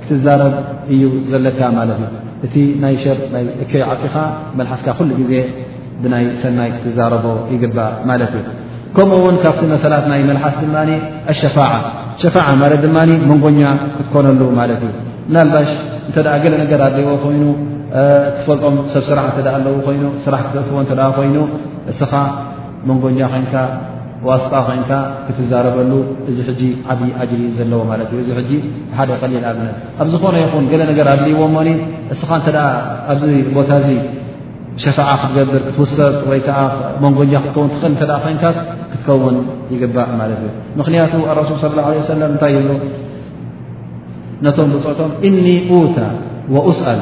ክትዛረብ እዩ ዘለካ ማለት እዩ እቲ ናይ ሸር ናይ እከይ ዓፂኻ መልሓስካ ኩሉ ግዜ ብናይ ሰናይ ክትዛረቦ ይግባእ ማለት እዩ ከምኡ ውን ካብቲ መሰላት ናይ መልሓስ ድማ ኣሸፋዓ ሸፋዓ ማለት ድማ መንጎኛ ክትኮነሉ ማለት እዩ ምናልባሽ እንተ ገለ ነገር ኣድልዎ ኮይኑ ትፈልጦም ሰብ ስራሕ እተ ኣለዉ ኮይኑ ስራሕ ክትእትዎ እተ ኮይኑ እስኻ መንጎኛ ኮንካ ዋስጣ ኮንካ ክትዛረበሉ እዚ ሕጂ ዓብዪ ኣጅሪ እዩ ዘለዎ ማለት እዩ እዚ ሕጂ ሓደ ቀሊል ኣብነት ኣብ ዝኾነ ይኹን ገለ ነገር ኣድልይዎ ሞኒ እስኻ እንተ ኣብዚ ቦታ እዚ ሸፋዓ ክትገብር ክትውሰጥ ወይ ከዓ መንጎኛ ክትከውን ትኽእል እተ ኮንካስ ክትከውን ይግባእ ማለት እዩ ምክንያቱ ኣረሱል ስለ ላ ለ ሰለም እንታይ ይብሉ ነቶም ብፅዕቶም እኒ ኡታ ወኡስኣል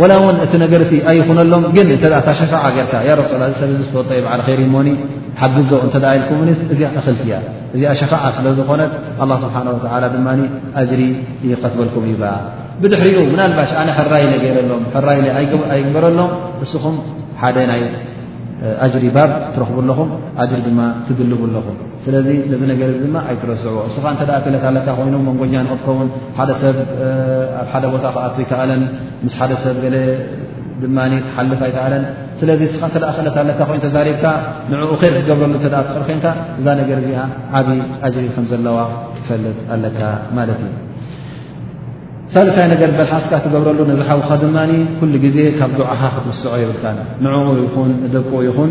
ወላ እውን እቲ ነገር እቲ ኣይኹነሎም ግን እተ እታ ሸፋዓ ገርካ ያ ረሱላ እዚ ሰብ እዚ ዝፈጦ ዩ በዓል ኸይር ሞኒ ሓግዞ እንተ ኢልኩምኒስ እዚኣ እኽልቲ እያ እዚኣ ሸፋዓ ስለ ዝኾነት ኣላ ስብሓን ወላ ድማ ኣጅሪ ይኸትበልኩም እዩ ብድሕሪኡ ምናልባሽ ኣነ ሕራይ ነገረሎም ሕራይ ኣይግበረሎም እስኹም ሓደ ናይ ኣጅሪ ባብ ትረኽቡ ኣለኹም ኣጅሪ ድማ ትግልቡ ኣለኹም ስለዚ ነዚ ነገር እዚ ድማ ኣይትረስዑዎ እስኻ እንተ ክእለት ኣለካ ኮይኑ መንጎኛ ንክትከውን ሓደ ሰብ ኣብ ሓደ ቦታ ክኣ ኣይከኣለን ምስ ሓደ ሰብ ገለ ድማ ክሓልፍ ኣይከኣለን ስለዚ እስኻ እተ ክእለት ኣለካ ኮይኑ ተዛሪብካ ንዕኡ ር ክትገብረሉ እተ ትኽር ኮንካ እዛ ነገር እዚኣ ዓብ ኣጅሪ ከም ዘለዋ ክትፈልጥ ኣለካ ማለት እዩ ሳልሳይ ነገር በልሓስካ ትገብረሉ ነዚ ሓውካ ድማ ኩሉ ግዜ ካብ ዱዓኻ ክትውስዖ የብልካ ንዕኡ ይኹን ንደቁ ይኹን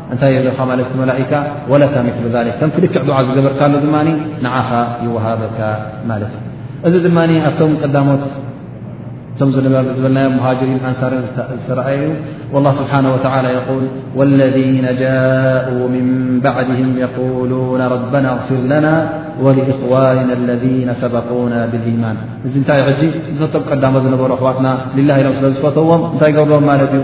እንታይ ኣለካ ማለት እቲ መላኢካ ወለካ ምሉ ዛሊክ ከምቲ ልክዕ ዱዓ ዝገበርካሉ ድማ ንዓኻ ይወሃበካ ማለት እዩ እዚ ድማ ኣብቶም ቀዳሞት እቶም ዝበልናዮ ሙሃጅሪን ኣንሳርን ዝተረኣየ እዩ ወላ ስብሓን ወተላ የል ወለذነ ጃኡ ምን ባዕድህም የቁሉነ ረበና ኣغፍር ለና ወልእኽዋንና ለذነ ሰበቁና ብልኢማን እዚ እንታይ ሕጂ እቶም ቀዳሞ ዝነበሩ ኣሕዋትና ልላ ኢሎም ስለ ዝፈተዎም እንታይ ገብርዎም ማለት እዩ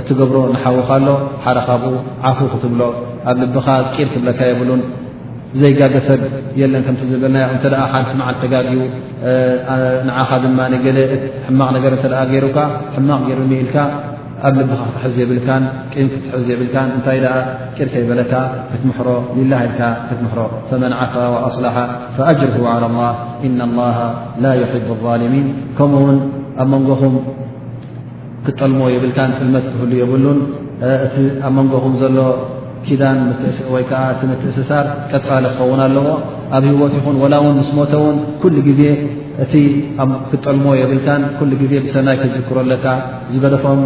እትገብሮ ንሓውኻ ኣሎ ሓደ ካብኡ ዓፉ ክትብሎ ኣብ ልብኻ ቂር ክብለካ የብሉን ዘይጋገ ሰብ የለን ከምቲ ዝበልና እተ ሓንቲ መዓልቲ ተጋግዩ ንዓኻ ድማ ገለ ሕማቕ ነገር እተ ገይሩካ ሕማቕ ገይሩኒ ኢልካ ኣብ ልብኻ ክትሕዝ የብልካን ቂም ክትሕዝ የብልካን እንታይ ደኣ ቂር ከይበለካ ክትምሕሮ ሊላ ኢልካ ክትምሕሮ ፈመን ዓፋ ወኣስላሓ ፈኣጅርሁ ዓላ ላህ እና ላሃ ላ ዩሕቡ ዛልሚን ከምኡ ውን ኣብ መንጎኹም ክትጠልሞ የብልካን ጥልመት ክህሉ የብሉን እቲ ኣብ መንጎኹም ዘሎ ኪዳን ወይ ከዓ እቲ ምትእስሳር ቀፃሊ ክኸውን ኣለዎ ኣብ ህይወት ይኹን ወላ እውን ምስ ሞተ እውን ኩሉ ግዜ እቲ ክትጠልሞ የብልካን ኩሉ ግዜ ብሰናይ ክትዝክሮ ኣለካ ዝገደፎም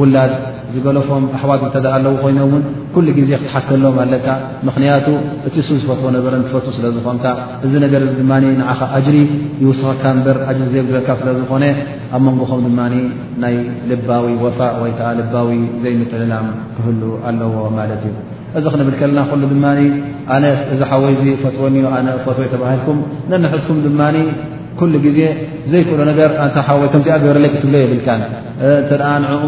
ውላድ ዝገለፎም ኣሕዋት እንተ ኣለዉ ኮይኖም እውን ኩሉ ግዜ ክትሓተሎም ኣለካ ምኽንያቱ እቲ እሱ ዝፈትዎ ነበረ እንትፈት ስለ ዝኾንካ እዚ ነገር እዚ ድማ ንዓኻ ኣጅሪ ይውስኸካ እምበር ኣጅሪ ዘይብድረካ ስለ ዝኾነ ኣብ መንጎኹም ድማ ናይ ልባዊ ወፋእ ወይ ከዓ ልባዊ ዘይምጥልላም ክህሉ ኣለዎ ማለት እዩ እዚ ክንብል ከለና ኩሉ ድማ ኣነ እዚ ሓወይ ዚ ፈትወኒዮ ኣነ ፈትወ ተባሂልኩም ነንሕትኩም ድማ ኩሉ ግዜ ዘይክእሎ ነገር ኣንታ ሓወይ ከምዚኣ ገበረለይ ክትብሎ የብልካን እተ ንኡ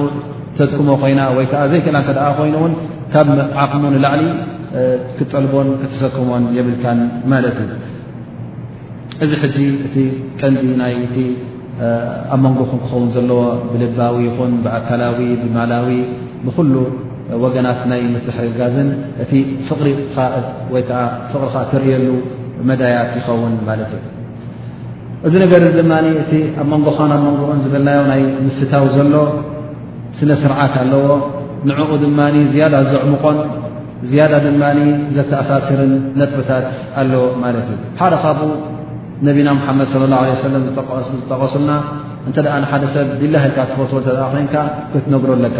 ተጥቅሞ ኮይና ወይ ከዓ ዘይክእላ እተ ኮይኑ እውን ካብ ዓቕሙ ንላዕሊ ክትጠልቦን ክትሰክሞን የብልካን ማለት እዩ እዚ ሕጂ እቲ ቀንዲ ናይ እቲ ኣብ መንጎኹም ክኸውን ዘለዎ ብልባዊ ይኹን ብኣካላዊ ብማላዊ ብኩሉ ወገናት ናይ ምትሕግጋዝን እቲ ፍቕሪኻ ወይ ከዓ ፍቕርኻ እተርእየሉ መዳያት ይኸውን ማለት እዩ እዚ ነገር እዚ ድማ እቲ ኣብ መንጎኻን ኣብ መንጎኦን ዝበልናዮ ናይ ምፍታው ዘሎ ስነ ስርዓት ኣለዎ ንዕኡ ድማ ዝያዳ ዘዕምቆን ዝያዳ ድማ ዘተኣሳስርን ነጥብታት ኣሎ ማለት እዩ። ሓደ ካብኡ ነቢና ሙሓመድ ስለ ላሁ ለ ሰለም ዝጠቐሱልና እንተ ደኣ ንሓደ ሰብ ቢላህ ኢልካ ትፈትዎ እተ ኮይንካ ክትነግሮ ኣለካ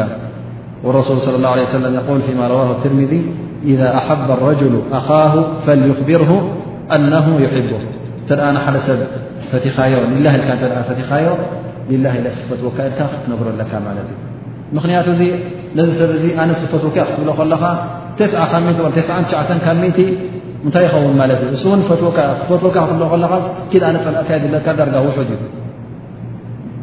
ረሱል ስለ ላሁ ለ ሰለም የቁል ፊማ ረዋሁ ትርሚዚ ኢዛ ኣሓበ ረጅሉ ኣኻሁ ፈልዩኽቢርሁ ኣነሁ ይሕቡ እተ ንሓደ ሰብ ፈቲኻዮ ሊላህ ኢልካ እተ ፈቲኻዮ ሊላህ ኢለስ ፈትወካ ኢልካ ክትነግሮ ኣለካ ማለት እዩ። ምኽንያቱ እዚ ነዚ ሰብ እዚ ኣነ ዝፈትውካ ክትብሎ ከለኻ ተስዓ ካብ ሚእቲ ወ ተስዓን ትሽዓተን ካብ ሚእቲ እንታይ ይኸውን ማለት እዩ እሱ እውን ፈትወካ ክፈትወካ ክትብሎ ከለኻ ኪድ ኣነ ፀላእካይ ዝብለካ ዳርጋ ውሑድ እዩ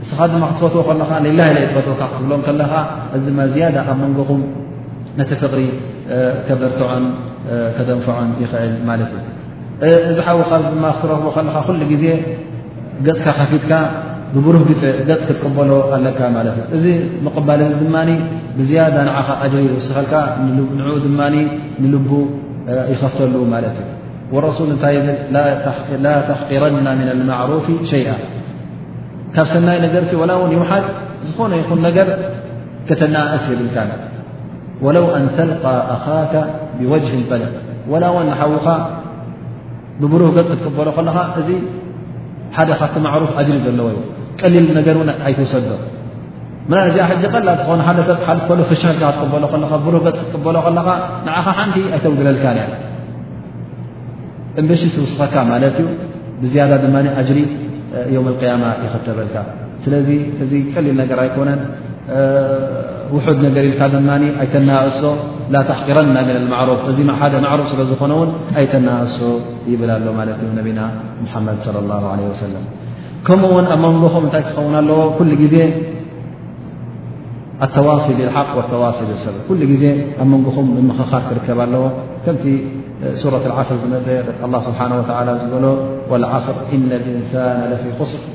እስኻ ድማ ክትፈትዎ ከለኻ ሌላ ኢለ ትፈትወካ ክትብሎም ከለኻ እዚ ድማ ዝያዳ ኣብ መንጎኹም ነቲ ፍቕሪ ከበርትዖን ከደንፍዖን ይኽእል ማለት እዩ እዚ ሓውኻ ድማ ክትረኽቦ ከለኻ ኩሉ ግዜ ገፅካ ከፊትካ ብብሩህ ግፀ ገፅ ክትቅበሎ ኣለካ ማለት እዩ እዚ ምቕባል እዚ ድማ ብዝያዳ ንዓኻ ኣጅሪ ይወስኸልካ ንኡ ድማ ንልቡ ይኸፍተሉ ማለት እዩ ወረሱል እንታይ ይብል ላ ተሕቂረና ምና ልማዕሩፍ ሸይኣ ካብ ሰናይ ነገር ወላ እውን ይውሓድ ዝኾነ ይኹን ነገር ከተናእስ የብልካ ወለው ኣንተልቃ ኣኻከ ብወጅህ ጠልቕ ወላ እውን ንሓዉኻ ብብሩህ ገፅ ክትቅበሎ ከለኻ እዚ ሓደ ካብቲ ማዕሩፍ ኣጅሪ ዘለዎ እዩ ቀሊል ነገር ውን ኣይትውሰዶ ምና እዚኣ ሕጂ ቀላ ትኾኑ ሓደ ሰብ ሓልፍ ከሎ ፍሻልካ ክትቅበሎ ከለኻ ብሩህ ገፅ ክትቅበሎ ከለኻ ንዓኻ ሓንቲ ኣይተውግለልካ ያ እምበሺ ትውስኸካ ማለት እዩ ብዝያዳ ድማ ኣጅሪ ዮም ልቅያማ ይኽተበልካ ስለዚ እዚ ቀሊል ነገር ኣይኮነን ውሑድ ነገር ኢልካ ድማ ኣይተናእሶ ላ ተሕቂረና ምን ልማዕሩፍ እዚ ሓደ ማዕሩፍ ስለ ዝኾነ ውን ኣይተናእሶ ይብል ኣሎ ማለት እዩ ነቢና ሙሓመድ ለ ላ ለ ወሰለም ከምኡ ውን ኣብ መንጎኹም እንታይ ክኸውን ኣለዎ ኩሉ ግዜ ኣተዋሲ ብልሓቅ ወተዋሲ ብሰብ ኩሉ ግዜ ኣብ መንጎኹም ምምኽኻር ክርከብ ኣለዎ ከምቲ ሱረት ዓስር ዝመፀ ኣ ስብሓን ወላ ዝበሎ ዓስር ኢነ ልእንሳን ለፊ ክስር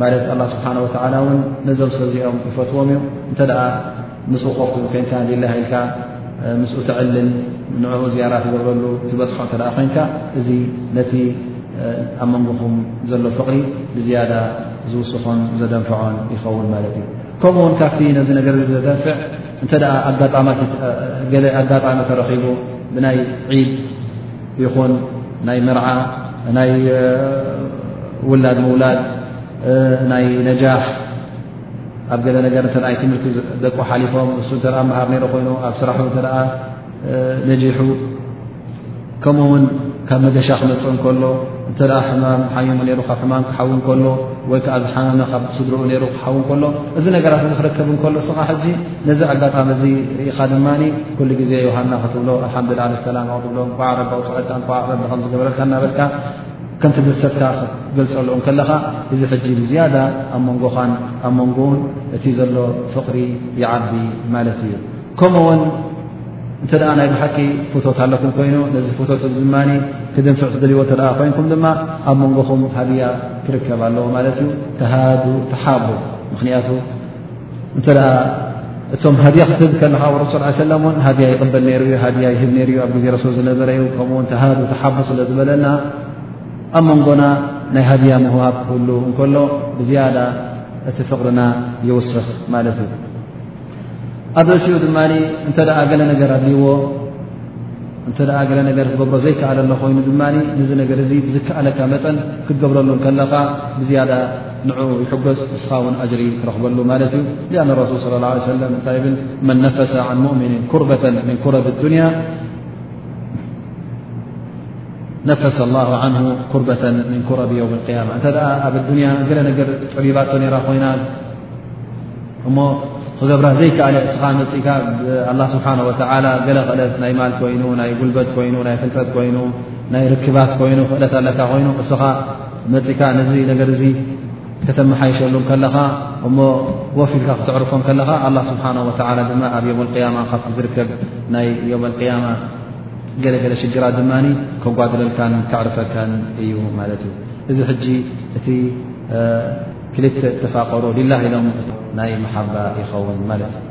ማለት ኣላ ስብሓን ወተላ እውን ነዞም ሰብ ዚኦም ይፈትዎም እዩ እንተ ደኣ ምስ ኮፍት ኮንካ ሊላ ኢልካ ምስ ተዕልል ንዕኡ ዝያራ ትገብረሉ ዝበፅሖ እተ ኮንካ እዚ ነቲ ኣብ መንጎኹም ዘሎ ፍቕሪ ብዝያዳ ዝውስኾን ዘደንፍዖን ይኸውን ማለት እዩ ከምኡ ውን ካብቲ ነዚ ነገር ዚ ዘደንፍዕ እንተ ገለ ኣጋጣሚ ተረኺቡ ብናይ ዒድ ይኹን ናይ መርዓ ናይ ውላድ ምውላድ ናይ ነጃሕ ኣብ ገለ ነገር እተ ትምህርቲ ደቁ ሓሊፎም እሱ እተ መሃር ነሮ ኮይኑ ኣብ ስራሑ እተ ነጂሑ ከምኡ ውን ካብ መገሻ ክመፅ ከሎ እተ ሕማም ሓይሙ ሩ ካብ ሕማም ክሓው ከሎ ወይ ከዓ ዝሓመመ ካብ ስድርኡ ሩ ክሓው ከሎ እዚ ነገራት ክርከብ ከሎ ስኻ ሕጂ ነዚ ኣጋጣሚ እዚ ርኢኻ ድማ ኩሉ ግዜ ዮሃና ክትብሎ ኣልሓምዱላ ሰላም ክትብሎ እንዕ ረቢ ኣውፅዐካ ን ረቢ ከም ዝገበረልካ እናበልካ ከምቲ ደሰትካ ክትገልፀሉ ከለኻ እዚ ሕጂ ብዝያዳ ኣብ መንጎኻን ኣብ መንጎውን እቲ ዘሎ ፍቕሪ ይዓቢ ማለት እዩ ከምኡ ውን እንተ ናይ ብሓቂ ፍቶት ኣለኩም ኮይኑ ነዚ ፍቶት እዚ ድማ ክድንፍዕ ትደልዎ እተ ኮይንኩም ድማ ኣብ መንጎኹም ሃብያ ክርከብ ኣለዎ ማለት እዩ ተሃዱ ተሓቡ ምክንያቱ እንተ እቶም ሃድያ ክትህብ ከለኻ ረሱ ስ ሰለም ን ሃድያ ይቕበል ነይሩ ዩ ሃድያ ይህብ ነይሩ ዩ ኣብ ግዜ ረሱል ዝነበረ ዩ ከምኡውን ተሃዱ ተሓቡ ስለ ዝበለና ኣብ መንጎና ናይ ሃድያ ምሃብ ክህሉ እንከሎ ብዝያዳ እቲ ፍቕርና ይውስኽ ማለት እዩ ኣብ ርእሲኡ ድማ እንተ ገለ ነገር ኣልዎ እንተ ገለ ነገር ክትገብሮ ዘይከኣለ ሎ ኮይኑ ድማ ንዚ ነገር እዚ ብዝከኣለካ መጠን ክትገብረሉ ከለኻ ብዝያዳ ንዕኡ ይሕገዝ እስኻ ውን ኣጅሪ ትረኽበሉ ማለት እዩ ሊኣን ረሱል ስለ ላ ሰለም እንታይ ብል መን ነፈሰ ዓን ሙእምኒን ኩርበተን ምን ኩረብ ኣዱንያ ነፈሰ ላ ዓን ኩርበተን ምን ኩረብ የውም ቅያማ እንተ ኣብ ኣዱንያ ገለ ነገር ጠቢባቶ ነራ ኮይና እሞ ክገብራ ዘይከኣለ እስኻ መፅእካ ኣላ ስብሓን ወተላ ገለ ክእለት ናይ ማል ኮይኑ ናይ ጉልበት ኮይኑ ናይ ፍልጠት ኮይኑ ናይ ርክባት ኮይኑ ክእለት ኣለካ ኮይኑ እስኻ መፂእካ ነዚ ነገር እዚ ከተመሓይሸሉም ከለኻ እሞ ወፍ ኢልካ ክተዕርፎም ከለኻ ኣላ ስብሓን ወተላ ድማ ኣብ ዮም ልቅያማ ካብቲ ዝርከብ ናይ ዮም ልቅያማ ገለገለ ሽግራት ድማ ከጓድለልካን ከዕርፈካን እዩ ማለት እዩ እዚ ሕጂ እቲ ክልተ ተፋቀሩ ሊላ ኢሎም ናይ መሓባ ይኸውን ማለት እዩ